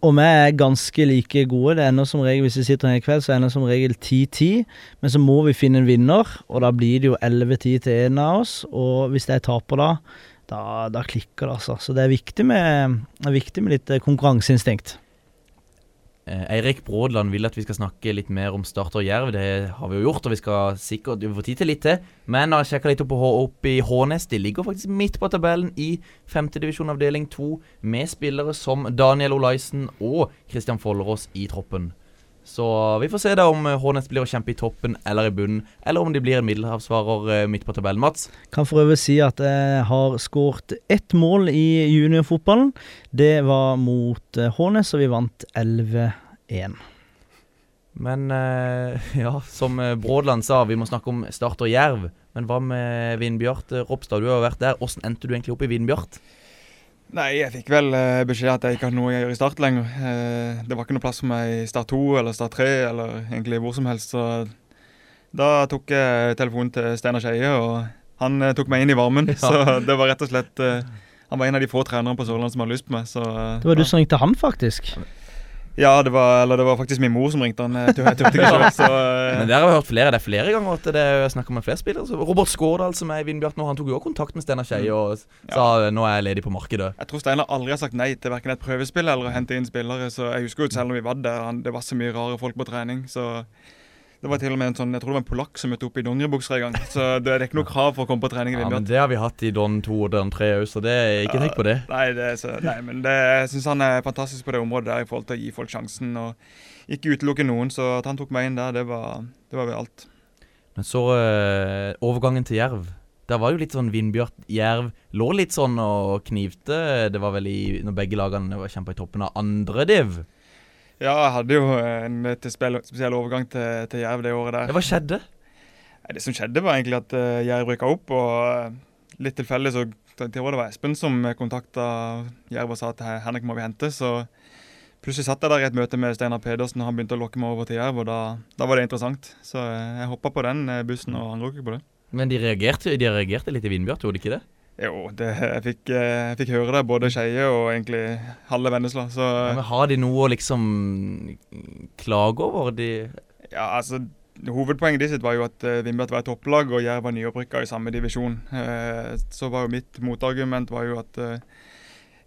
og vi er ganske like gode. Det ender som regel, Hvis vi sitter her i kveld, så ender som regel 10-10. Men så må vi finne en vinner, og da blir det jo 11-10 til en av oss. Og hvis jeg taper da, da, da klikker det, altså. Så det er viktig med, er viktig med litt eh, konkurranseinstinkt. Eh, Eirik Brådland vil at vi skal snakke litt mer om Start og Jerv. Det har vi jo gjort, og vi skal sikkert få tid til litt til. Men jeg sjekka litt opp, opp i Hånes, de ligger faktisk midt på tabellen i femtedivisjon avdeling 2, med spillere som Daniel Olaisen og Christian Follerås i troppen. Så vi får se da om Hornets Hånes blir å kjempe i toppen eller i bunnen, eller om de blir en middelhavsvarer eh, midt på tabellen. Mats? Kan for øvrig si at jeg har skåret ett mål i juniorfotballen. Det var mot Hornets, Hånes, og vi vant 11-1. Men eh, ja, som eh, Brådland sa, vi må snakke om Start og Jerv. Men hva med Vindbjart eh, Ropstad? Du har vært der. Hvordan endte du egentlig opp i Vindbjart? Nei, jeg fikk vel eh, beskjed at jeg ikke hadde noe å gjøre i Start lenger. Eh, det var ikke noe plass for meg i Start 2 eller Start 3 eller egentlig hvor som helst. Så da tok jeg telefonen til Steinar Skeie, og han eh, tok meg inn i varmen. Ja. Så det var rett og slett Han var en av de få trenerne på Sørlandet som hadde lyst på meg. Så, Det var du som ringte han, faktisk. Ja, det var, eller det var faktisk min mor som ringte han. Jeg jeg turte ikke sjøl, så eh, Men der har vi hørt flere det er flere ganger at det er snakk om flere spillere. Så Robert Skårdal som er i Vindbjart nå, han tok jo også kontakt med Steinar Skeie og sa sa nå er jeg ledig på markedet. Jeg tror Steinar aldri har sagt nei til verken et prøvespill eller å hente inn spillere. Så jeg husker jo selv når vi var der, han, det var så mye rare folk på trening. Så det var til og med en sånn, jeg tror det var en polakk som møtte opp i dongeribukser en gang. Så det, er ikke noe krav for å komme på trening i Ja, men Det har vi hatt i Don 2 og Don 3 òg, så det er ikke tenk på det. Nei, det så, nei, men det, jeg syns han er fantastisk på det området der i forhold til å gi folk sjansen og ikke utelukke noen. Så at han tok meg inn der, det var, det var ved alt. Men så øh, overgangen til Jerv. Der var jo litt sånn Vindbjart-Jerv. Lå litt sånn og knivte. Det var vel i, når begge lagene kjempa i toppen av andre div. Ja, jeg hadde jo en spesiell, overgang til, til Jerv det året der. Hva skjedde? Det som skjedde, var egentlig at uh, Jerv rykka opp, og eh, litt tilfeldig så jeg tror det var Espen som kontakta Jerv og sa at Henrik må vi hente. Så plutselig satt jeg der i et møte med Steinar Pedersen, og han begynte å lokke meg over til Jerv, og da, da var det interessant. Så eh, jeg hoppa på den bussen og angrer ikke på det. Men de reagerte, de reagerte litt i Vindbjart, gjorde de ikke det? Jo, det, jeg, fikk, eh, jeg fikk høre det, både Skeie og egentlig halve Vennesla. Så Ja, men Har de noe å liksom klage over? De ja, altså Hovedpoenget sitt var jo at uh, Vindbjart var et topplag og Jerv var nyopprykka i samme divisjon. Eh, så var jo mitt motargument var jo at uh,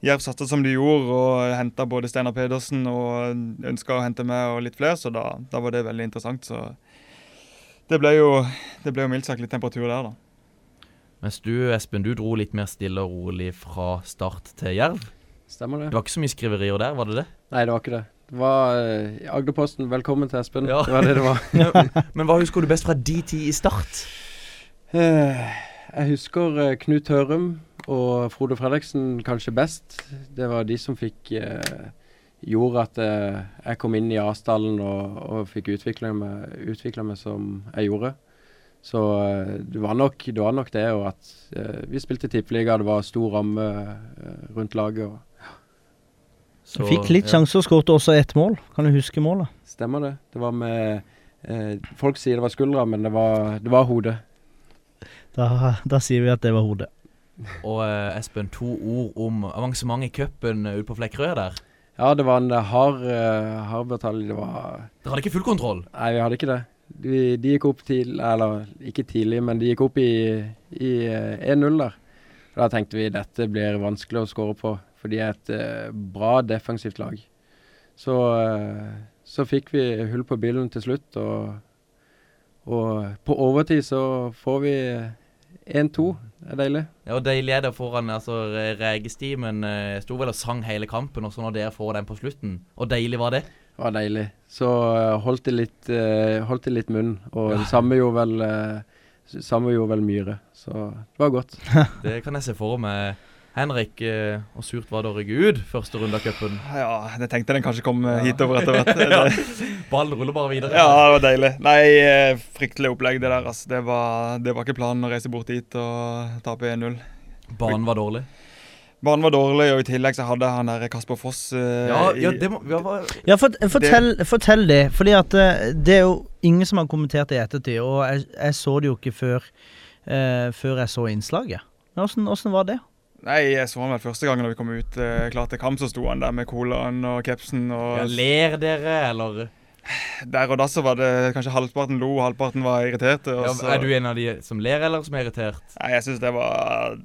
Jerv satsa som de gjorde og henta både Steinar Pedersen og ønska å hente meg og litt flere, så da, da var det veldig interessant. Så det ble jo, det ble jo mildt sagt litt temperatur der, da. Mens du, Espen, du dro litt mer stille og rolig fra start til Jerv. Stemmer det? Det var ikke så mye skriverier der, var det det? Nei, det var ikke det. Det var uh, Agderposten. Velkommen til Espen. Ja. Det var det det var. Men hva husker du best fra de tid i Start? Uh, jeg husker uh, Knut Hørum og Frode Fredriksen kanskje best. Det var de som fikk gjorde at jeg kom inn i Asdalen og, og fikk utvikla meg, meg som jeg gjorde. Så eh, det var nok det, var nok det og at uh, vi spilte tippeliga, det var stor ramme eh, rundt laget. og Du fikk litt sjanse og skåret også ett mål. Kan du huske målet? Stemmer det. Det var med eh, Folk sier det var skuldra, men det var, det var hodet. Da, da sier vi at det var hodet. Og eh, Espen, to ord om avansementet i cupen ute på Flekkerøya der. Ja, det var en hard, uh, hard batalje. Det var Dere hadde ikke full kontroll? Nei, vi hadde ikke det. De, de gikk opp til Eller ikke tidlig, men de gikk opp i, i eh, 1-0 der. Og Da tenkte vi dette blir vanskelig å skåre på, for de er et eh, bra defensivt lag. Så, eh, så fikk vi hull på bilen til slutt, og, og på overtid så får vi 1-2. Det er deilig. Ja, og Deilig er det foran altså, Re- Regestimen eh, sto vel og sang hele kampen, og så når dere får den på slutten. Og deilig var det? Det var deilig. Så eh, holdt det litt, eh, holdt det litt munn, og det samme gjorde vel eh, samme gjorde vel Myhre. Så det var godt. Det kan jeg se for meg. Henrik, hvor surt var det å rygge ut første runde av cupen? Ja, jeg tenkte den kanskje kom ja. hitover etter hvert. ja. Ballen ruller bare videre. Ja, det var deilig. Nei, fryktelig opplegg det der. Altså. Det, var, det var ikke planen å reise bort dit og tape 1-0. Banen var dårlig. Banen var dårlig, og i tillegg så hadde han der Kasper Foss eh, Ja, ja det må ja, Ja, for, fortell, fortell det. Fordi at eh, det er jo ingen som har kommentert det i ettertid. Og jeg, jeg så det jo ikke før, eh, før jeg så innslaget. Men åssen- åssen var det? Nei, jeg så han vel første gangen da vi kom ut eh, klar til kamp, så sto han der med colaen og capsen og ja, Ler dere, eller Der og da så var det kanskje halvparten lo, halvparten var irriterte. ja, Er du en av de som ler, eller som er irritert? Nei, jeg syns det var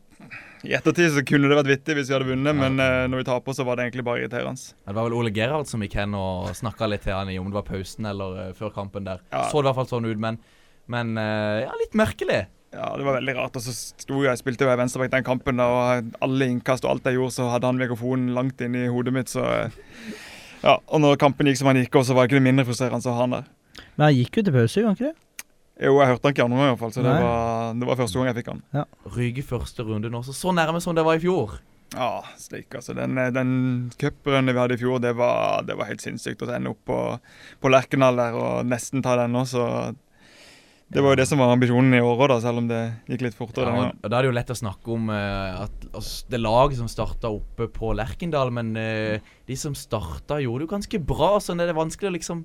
I ettertid så kunne det vært vittig hvis vi hadde vunnet, men uh, når vi taper, så var det egentlig bare irriterende. Ja, Det var vel Ole Gerhard som gikk hen og snakka litt til han i om det var pausen eller uh, før kampen der. Ja. Så det i hvert fall sånn ut, men, men uh, ja, litt merkelig. Ja, det var veldig rart. Og så sto jeg, spilte jeg venstreback den kampen, og alle innkast og alt jeg gjorde, så hadde han mikrofonen langt inn i hodet mitt, så Ja, og når kampen gikk som han gikk, så var det ikke det mindre frustrerende å ha han der. Men han gikk jo til pause, gjorde han ikke det? Jo, jeg hørte han ikke andre gang i hvert fall, så det var, det var første gang jeg fikk han. Rygge første runde nå, så så nærme som det var i fjor. Ja, slik, altså. Den, eh, den cuprunden vi hadde i fjor, det var, det var helt sinnssykt. Å ende opp på, på Lerkendal der og nesten ta den nå, så Det var jo det som var ambisjonen i år òg, selv om det gikk litt fortere Ja, og, Da er det jo lett å snakke om uh, at altså, det laget som starta oppe på Lerkendal, men uh, de som starta, gjorde det jo ganske bra. Så det er vanskelig å liksom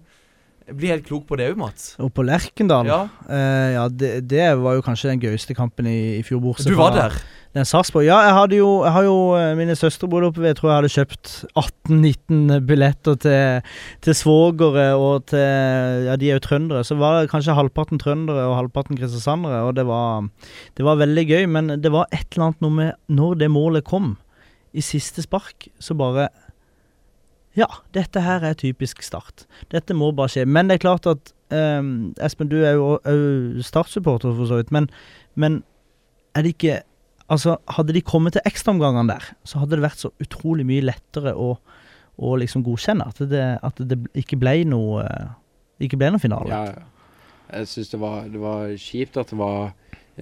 bli helt klok på det òg, Mats. Og på Lerkendal. Ja. Eh, ja, det, det var jo kanskje den gøyeste kampen i, i fjor. bortsett Du var der. Den Sarpsborg. Ja, jeg, hadde jo, jeg har jo eh, mine søstre bodde oppe ved. Jeg tror jeg hadde kjøpt 18-19 billetter til, til svogere og til Ja, de er jo trøndere. Så var det kanskje halvparten trøndere og halvparten kristiansandere. Og det var, det var veldig gøy. Men det var et eller annet noe med når det målet kom, i siste spark, så bare Ja, dette her er typisk Start. Dette må bare skje. Men det er klart at um, Espen, du er jo òg Start-supporter, for så vidt. Men, men er det ikke Altså, hadde de kommet til ekstraomgangene der, så hadde det vært så utrolig mye lettere å, å liksom godkjenne at det, at det ikke ble noe Ikke ble noe finale. Ja. Jeg syns det, det var kjipt at det var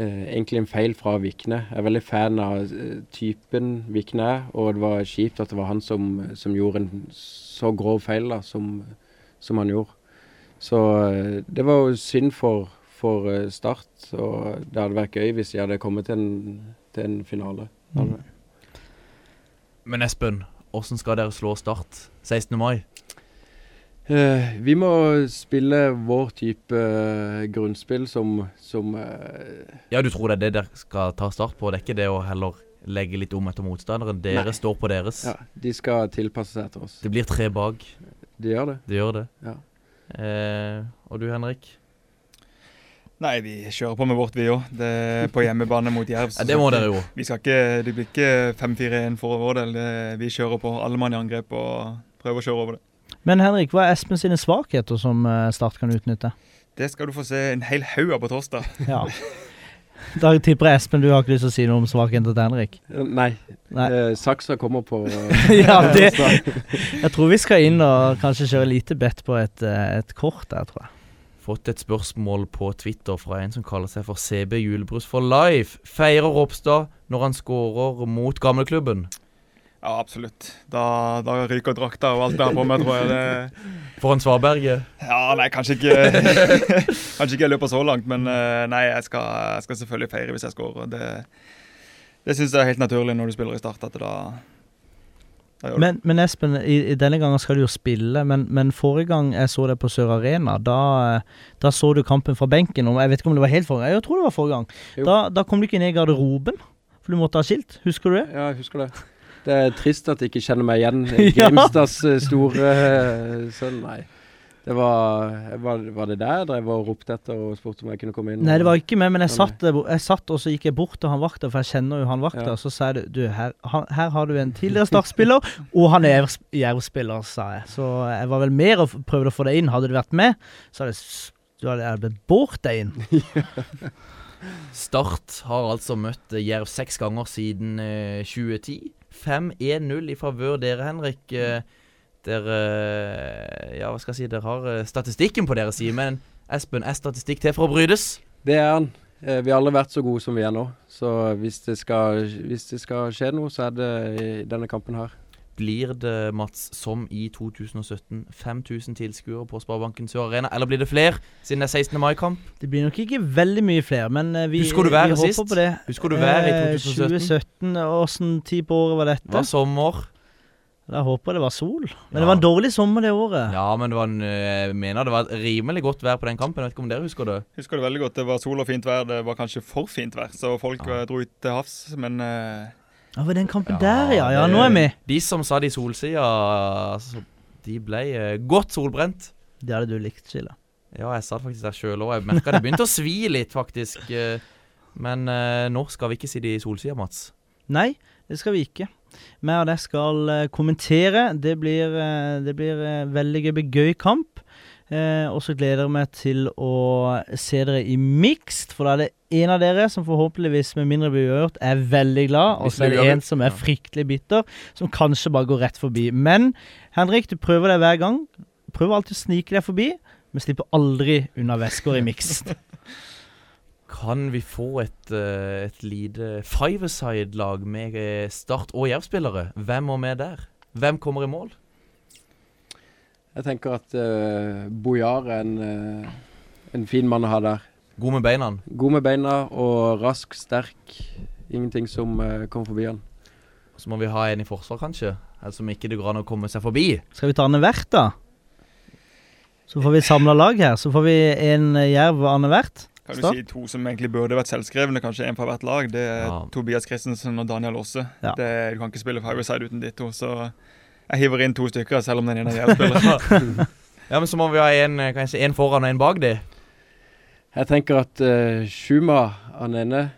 egentlig en feil fra Vikne. Jeg er veldig fan av eh, typen Vikne er, og det var kjipt at det var han som, som gjorde en så grov feil da, som, som han gjorde. Så eh, det var jo synd for, for eh, Start, og det hadde vært gøy hvis de hadde kommet til en, til en finale. Mm. Men Espen, hvordan skal dere slå Start 16. mai? Eh, vi må spille vår type uh, grunnspill som, som uh, Ja, du tror det er det dere skal ta Start på? Det er ikke det å heller legge litt om etter motstanderen? Dere Nei. står på deres? Ja, de skal tilpasse seg etter oss. Det blir tre bak. De gjør det. De gjør det. Ja. Eh, og du, Henrik? Nei, vi kjører på med vårt, vi òg. På hjemmebane mot Jerv. så Ja, det må dere jo. Vi skal ikke, Det blir ikke 5-4-1 for vår del. Vi kjører på alle mann i angrep og prøver å kjøre over det. Men Henrik, hva er Espen sine svakheter som eh, Start kan utnytte? Det skal du få se en hel haug av på torsdag. Ja. Da tipper jeg Espen du har ikke lyst til å si noe om svakheter til Henrik. Nei. Nei. Eh, saksa kommer på ja, det Jeg tror vi skal inn og kanskje kjøre lite bedt på et, eh, et kort der, tror jeg. Fått et spørsmål på Twitter fra en som kaller seg for CB Julebrus for life. Feirer Ropstad når han skårer mot gamleklubben? Ja, absolutt. Da, da ryker drakta og alt det har på meg, tror jeg. Det, Foran Svarberget? ja, nei, kanskje ikke Kanskje ikke jeg løper så langt, men eh, nei, jeg skal, jeg skal selvfølgelig feire hvis jeg scorer. Det, det syns jeg er helt naturlig når du spiller i Start. at da. Men, men Espen, i, i denne gangen skal du jo spille, men, men forrige gang jeg så deg på Sør Arena, da, da så du kampen fra benken. Og jeg vet ikke om det var helt forrige gang, jeg tror det var forrige gang. Da, da kom du ikke ned i garderoben, for du måtte ha skilt. Husker du det? Ja, jeg husker det. Det er trist at jeg ikke kjenner meg igjen. Grimstads eh, store eh, sønn, nei. Det var, var, var det der jeg drev og ropte etter og spurte om jeg kunne komme inn? Nei, det var ikke meg, men jeg satt, jeg satt og så gikk jeg bort til han vakta, for jeg kjenner jo han vakta. Ja. Så sa jeg du, her, her har du en tidligere Start-spiller, og han er Jerv- Jerv-spiller, sa jeg. Så jeg var vel mer og prøvde å få deg inn. Hadde du vært med, så hadde jeg hadde jeg blitt båret deg inn. Start har altså møtt eh, Jerv seks ganger siden eh, 2010. 5-1-0 i favør dere, Henrik. Eh, dere eh, Ja, hva skal jeg si? Dere har eh, statistikken på deres side, men Espen, er statistikk til for å brytes? Det er han. Vi har aldri vært så gode som vi er nå. Så hvis det skal, hvis det skal skje noe, så er det i denne kampen her. Blir det, Mats, som i 2017, 5000 tilskuere på Sparebanken Sør Arena? Eller blir det flere, siden det er 16. mai-kamp? Det blir nok ikke veldig mye flere, men eh, vi, Husker du været vi sist? håper på det. Husker du været i Eh, 2017? 2017, Åssen tid på året var dette? Det var sommer. Jeg håper det var sol. Men Ja. det var en dårlig sommer det året. Ja, men det var en, eh, jeg mener det var et rimelig godt vær på den kampen. Jeg vet ikke om dere husker det? Husker det veldig godt. Det var sol og fint vær. Det var kanskje for fint vær, så folk Ja. eh, dro ut til havs. Men eh, Ja, for den kampen der, ja. Ja, nå er vi. De som satt i solsida, altså, de ble eh, godt solbrent. Det hadde du likt, Skille. Ja, jeg satt faktisk der sjøl òg. Jeg merka det begynte å svi litt, faktisk. eh, Men eh, nå skal vi ikke sitte i solsida, Mats. Nei, det skal vi ikke. Vi og deg skal eh, kommentere. Det blir, eh, det blir eh, veldig gøy, gøy kamp. Eh, og så gleder jeg meg til å se dere i mixed, for da er det en av dere som forhåpentligvis, med mindre blir uavgjort, er veldig glad. Og så er det en som er fryktelig bitter, som kanskje bare går rett forbi. Men Henrik, du prøver deg hver gang. Prøver alltid å snike deg forbi, men slipper aldri unna vesker i mixed. Kan vi få et, eh, et lite five-side-lag med eh, Start og Jerv-spillere? Hvem må med der? Hvem kommer i mål? Jeg tenker at uh, Bojar er en, uh, en fin mann å ha der. God med beina. God med beina og rask, sterk. Ingenting som uh, kommer forbi han. Så må vi ha en i forsvar, kanskje. Eller som ikke det går an å komme seg forbi. Skal vi ta annethvert, da? Så får vi samla lag her. Så får vi en eh, jerv annethvert. kan du si to som egentlig burde vært selvskrevne, kanskje en fra hvert lag. Det er Ja. Tobias Christensen og Daniel Aase. Ja. Du kan ikke spille Fireside uten de to, så jeg hiver inn to stykker, selv om den ene er spiller Ja, men så må vi ha en, eh, si, en foran og en bak de. Jeg tenker at uh, Schuma, han ene,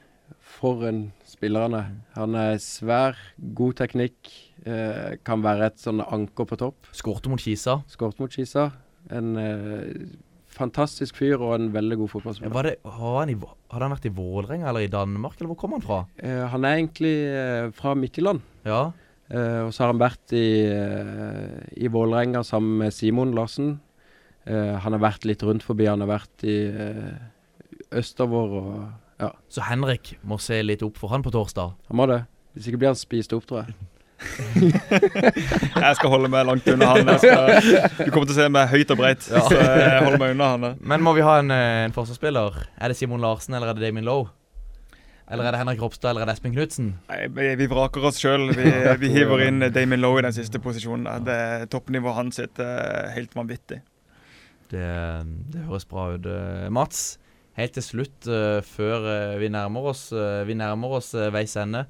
for en spiller han er. Han er svær, god teknikk. Uh, kan være et sånn anker på topp. Skårte mot Kisa. Skårte mot Kisa. En uh, fantastisk fyr og en veldig god fotballspiller. Det, har han i, hadde han vært i Vålerenga eller i Danmark, eller hvor kom han fra? Uh, han er egentlig eh, fra Midtjylland. Ja, Eh, og så har han vært i, uh, i Vålerenga sammen med Simon Larsen. Eh, han har vært litt rundt forbi. Han har vært i uh, østover og Ja, Så Henrik må se litt opp for han på torsdag. han må det. Hvis ikke blir han spist opp, tror jeg. Jeg skal holde meg langt unna han. Jeg skal, du kommer til å se meg høyt og breit. Ja. så jeg holder meg unna han. Men må vi ha en, eh, en forsvarsspiller? Er det Simon Larsen eller er det Damien Lowe? Eller er det Henrik Ropstad eller er det Espen Knutsen? Vi, vraker oss sjøl. Vi, vi hiver inn Damon Lowe i den siste posisjonen. Det Toppnivået hans er helt vanvittig. Det, det høres bra ut. Eh, Mats, helt til slutt, eh, før eh, vi nærmer oss, vi nærmer oss veis ende.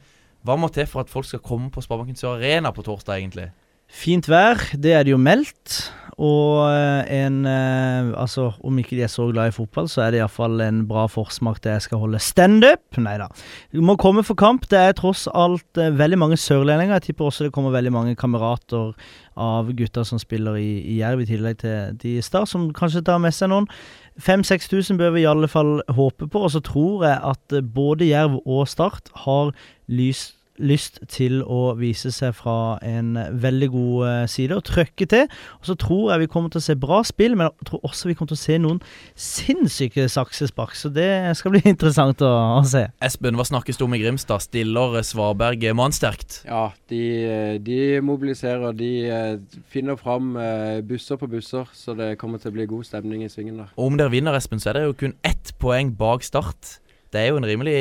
Hva må til for at folk skal komme på Sparebanken Sør Arena på torsdag, egentlig? Fint vær, det er det jo meldt. Og eh, en eh, Altså, om ikke de er så glad i fotball, så er det iallfall en bra forsmak til jeg skal holde standup. Nei da. Du må komme for kamp. Det er tross alt eh, veldig mange sørlendinger. Jeg tipper også det kommer veldig mange kamerater av gutter som spiller i, i Jerv, i tillegg til de i Start, som kanskje tar med seg noen. 5000-6000 bør vi i alle fall håpe på, og så tror jeg at både Jerv og Start har lys, lyst til å vise seg fra en veldig god eh, side og trøkke til. Og så tror jeg vi kommer til å se bra spill, men jeg tror også vi kommer til å se noen sinnssyke saksespark. Så det skal bli interessant å, å se. Espen, hva snakkes det om i Grimstad? Stiller Svarberg mannsterkt? Ja, de, eh, de mobiliserer. De eh, finner fram eh, busser på busser, så det kommer til å bli god stemning i svingen der. Og om dere vinner, Espen, så er det jo kun ett poeng bak Start. Det er jo en rimelig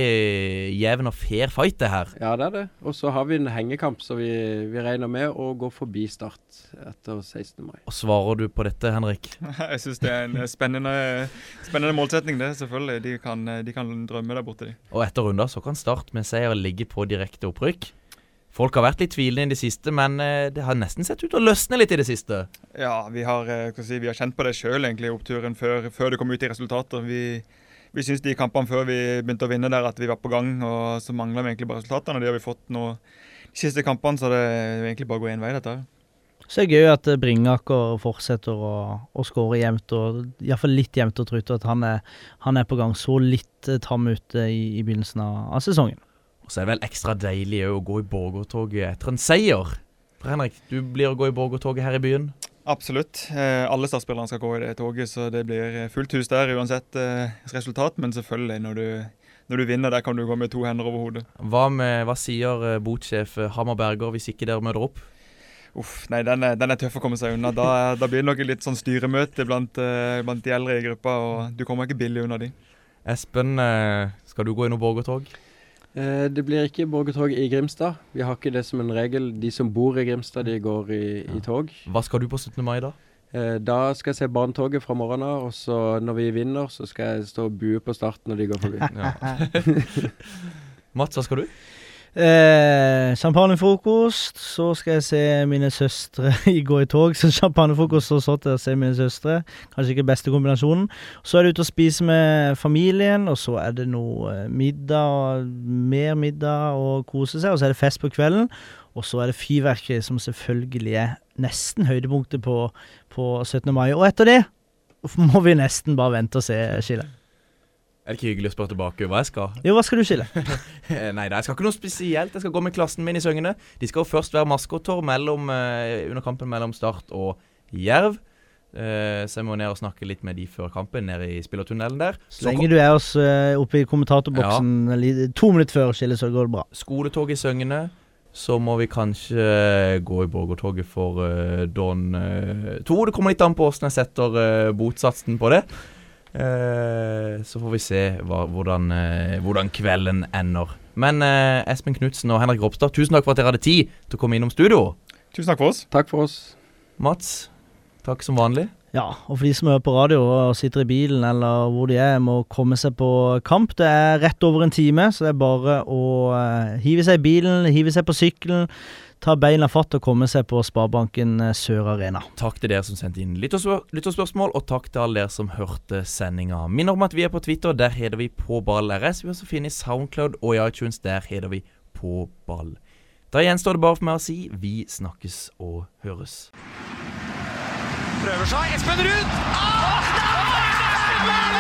jevn og fair fight, det her. Ja, det er det. Og så har vi en hengekamp, så vi, vi regner med å gå forbi Start etter 16. mai. Og svarer du på dette, Henrik? Jeg syns det er en spennende, spennende målsetning, det. Selvfølgelig. De kan, de kan drømme der borte, de. Og etter runder så kan Start med seier ligge på direkte opprykk. Folk har vært litt tvilende i det siste, men eh, det har nesten sett ut til å løsne litt i det siste. Ja, vi har, eh, si, vi har kjent på det sjøl, egentlig, oppturen før, før det kom ut i resultater. Vi, vi syns de kampene før vi begynte å vinne der, at vi var på gang, og så mangler vi egentlig bare resultatene. og De har vi fått nå de siste kampene, så det er egentlig bare å gå én vei, dette her. Så er det gøy at eh, Bringaker fortsetter å, å skåre jevnt, og iallfall litt jevnt og trutt. At han er, han er på gang. Så litt eh, tam ute i, i begynnelsen av, av sesongen. Og så er det vel ekstra deilig å gå i borgertoget etter en seier. For Henrik, du blir å gå i borgertoget her i byen? Absolutt. Eh, alle startspillerne skal gå i det toget, så det blir fullt hus der uansett eh, resultat. Men selvfølgelig, når du, når du vinner der, kan du gå med to hender over hodet. Hva, med, hva sier eh, botsjef Hamar Berger hvis ikke dere møter opp? Uff, nei, den er, den er tøff å komme seg unna. Da, da blir det nok litt sånn styremøte blant, eh, blant de eldre i gruppa, og du kommer ikke billig unna de. Espen, eh, skal du gå i noe borgertog? Eh, det blir ikke borgertog i Grimstad. Vi har ikke det som en regel. De som bor i Grimstad, de går i, i tog. Hva skal du på 17. mai, da? Eh, da skal jeg se barnetoget fra morgenen av, og så når vi vinner, så skal jeg stå og bue på start når de går forbi. Mats, hva skal du? Eh, champagnefrokost. Så skal jeg se mine søstre i gå i tog. Så champagnefrokost og så til å se mine søstre. Kanskje ikke beste kombinasjonen. Så er det ute og spise med familien, og så er det noe eh, middag, mer middag og kose seg. Og så er det fest på kvelden. Og så er det fyrverkeri, som selvfølgelig er nesten høydepunktet på, på 17. mai. Og etter det må vi nesten bare vente og se skillet. Er det ikke hyggelig å spørre tilbake hva jeg skal? Jo, hva skal du skille? Nei, jeg skal ikke noe spesielt. Jeg skal gå med klassen min i Søgne. De skal jo først være maskotter mellom, eh, under kampen mellom Start og Jerv. Uh, så jeg må ned og snakke litt med de før kampen, nede i spillertunnelen der. Så lenge du er oss uh, oppe i kommentatorboksen ja. to minutter før skillet, så går det bra. Skoletog i Søgne. Så må vi kanskje gå i borgertoget for uh, Don uh, 2. Det kommer litt an på åssen jeg setter uh, botsatsen på det. Uh, så får vi se hva, hvordan, uh, hvordan, kvelden ender. Men uh, Espen Knutsen og Henrik Ropstad, tusen takk for at dere hadde tid til å komme innom studio. Tusen takk for oss. Takk for oss. Mats, takk som vanlig. Ja, og for de som hører på radio og sitter i bilen eller hvor de er, må komme seg på kamp. Det er rett over en time, så det er bare å hive seg i bilen, hive seg på sykkelen ta beina fatt og komme seg på Sparebanken Sør Arena. Takk til dere som sendte inn lytterspørsmål, og takk til alle dere som hørte sendinga. Minner om at vi er på Twitter, der heter vi På ball RS. Vi har også funnet Soundcloud og i iTunes, der heter vi På ball. Da gjenstår det bare for meg å si vi snakkes og høres. Prøver seg. Espen Ruud! Ah,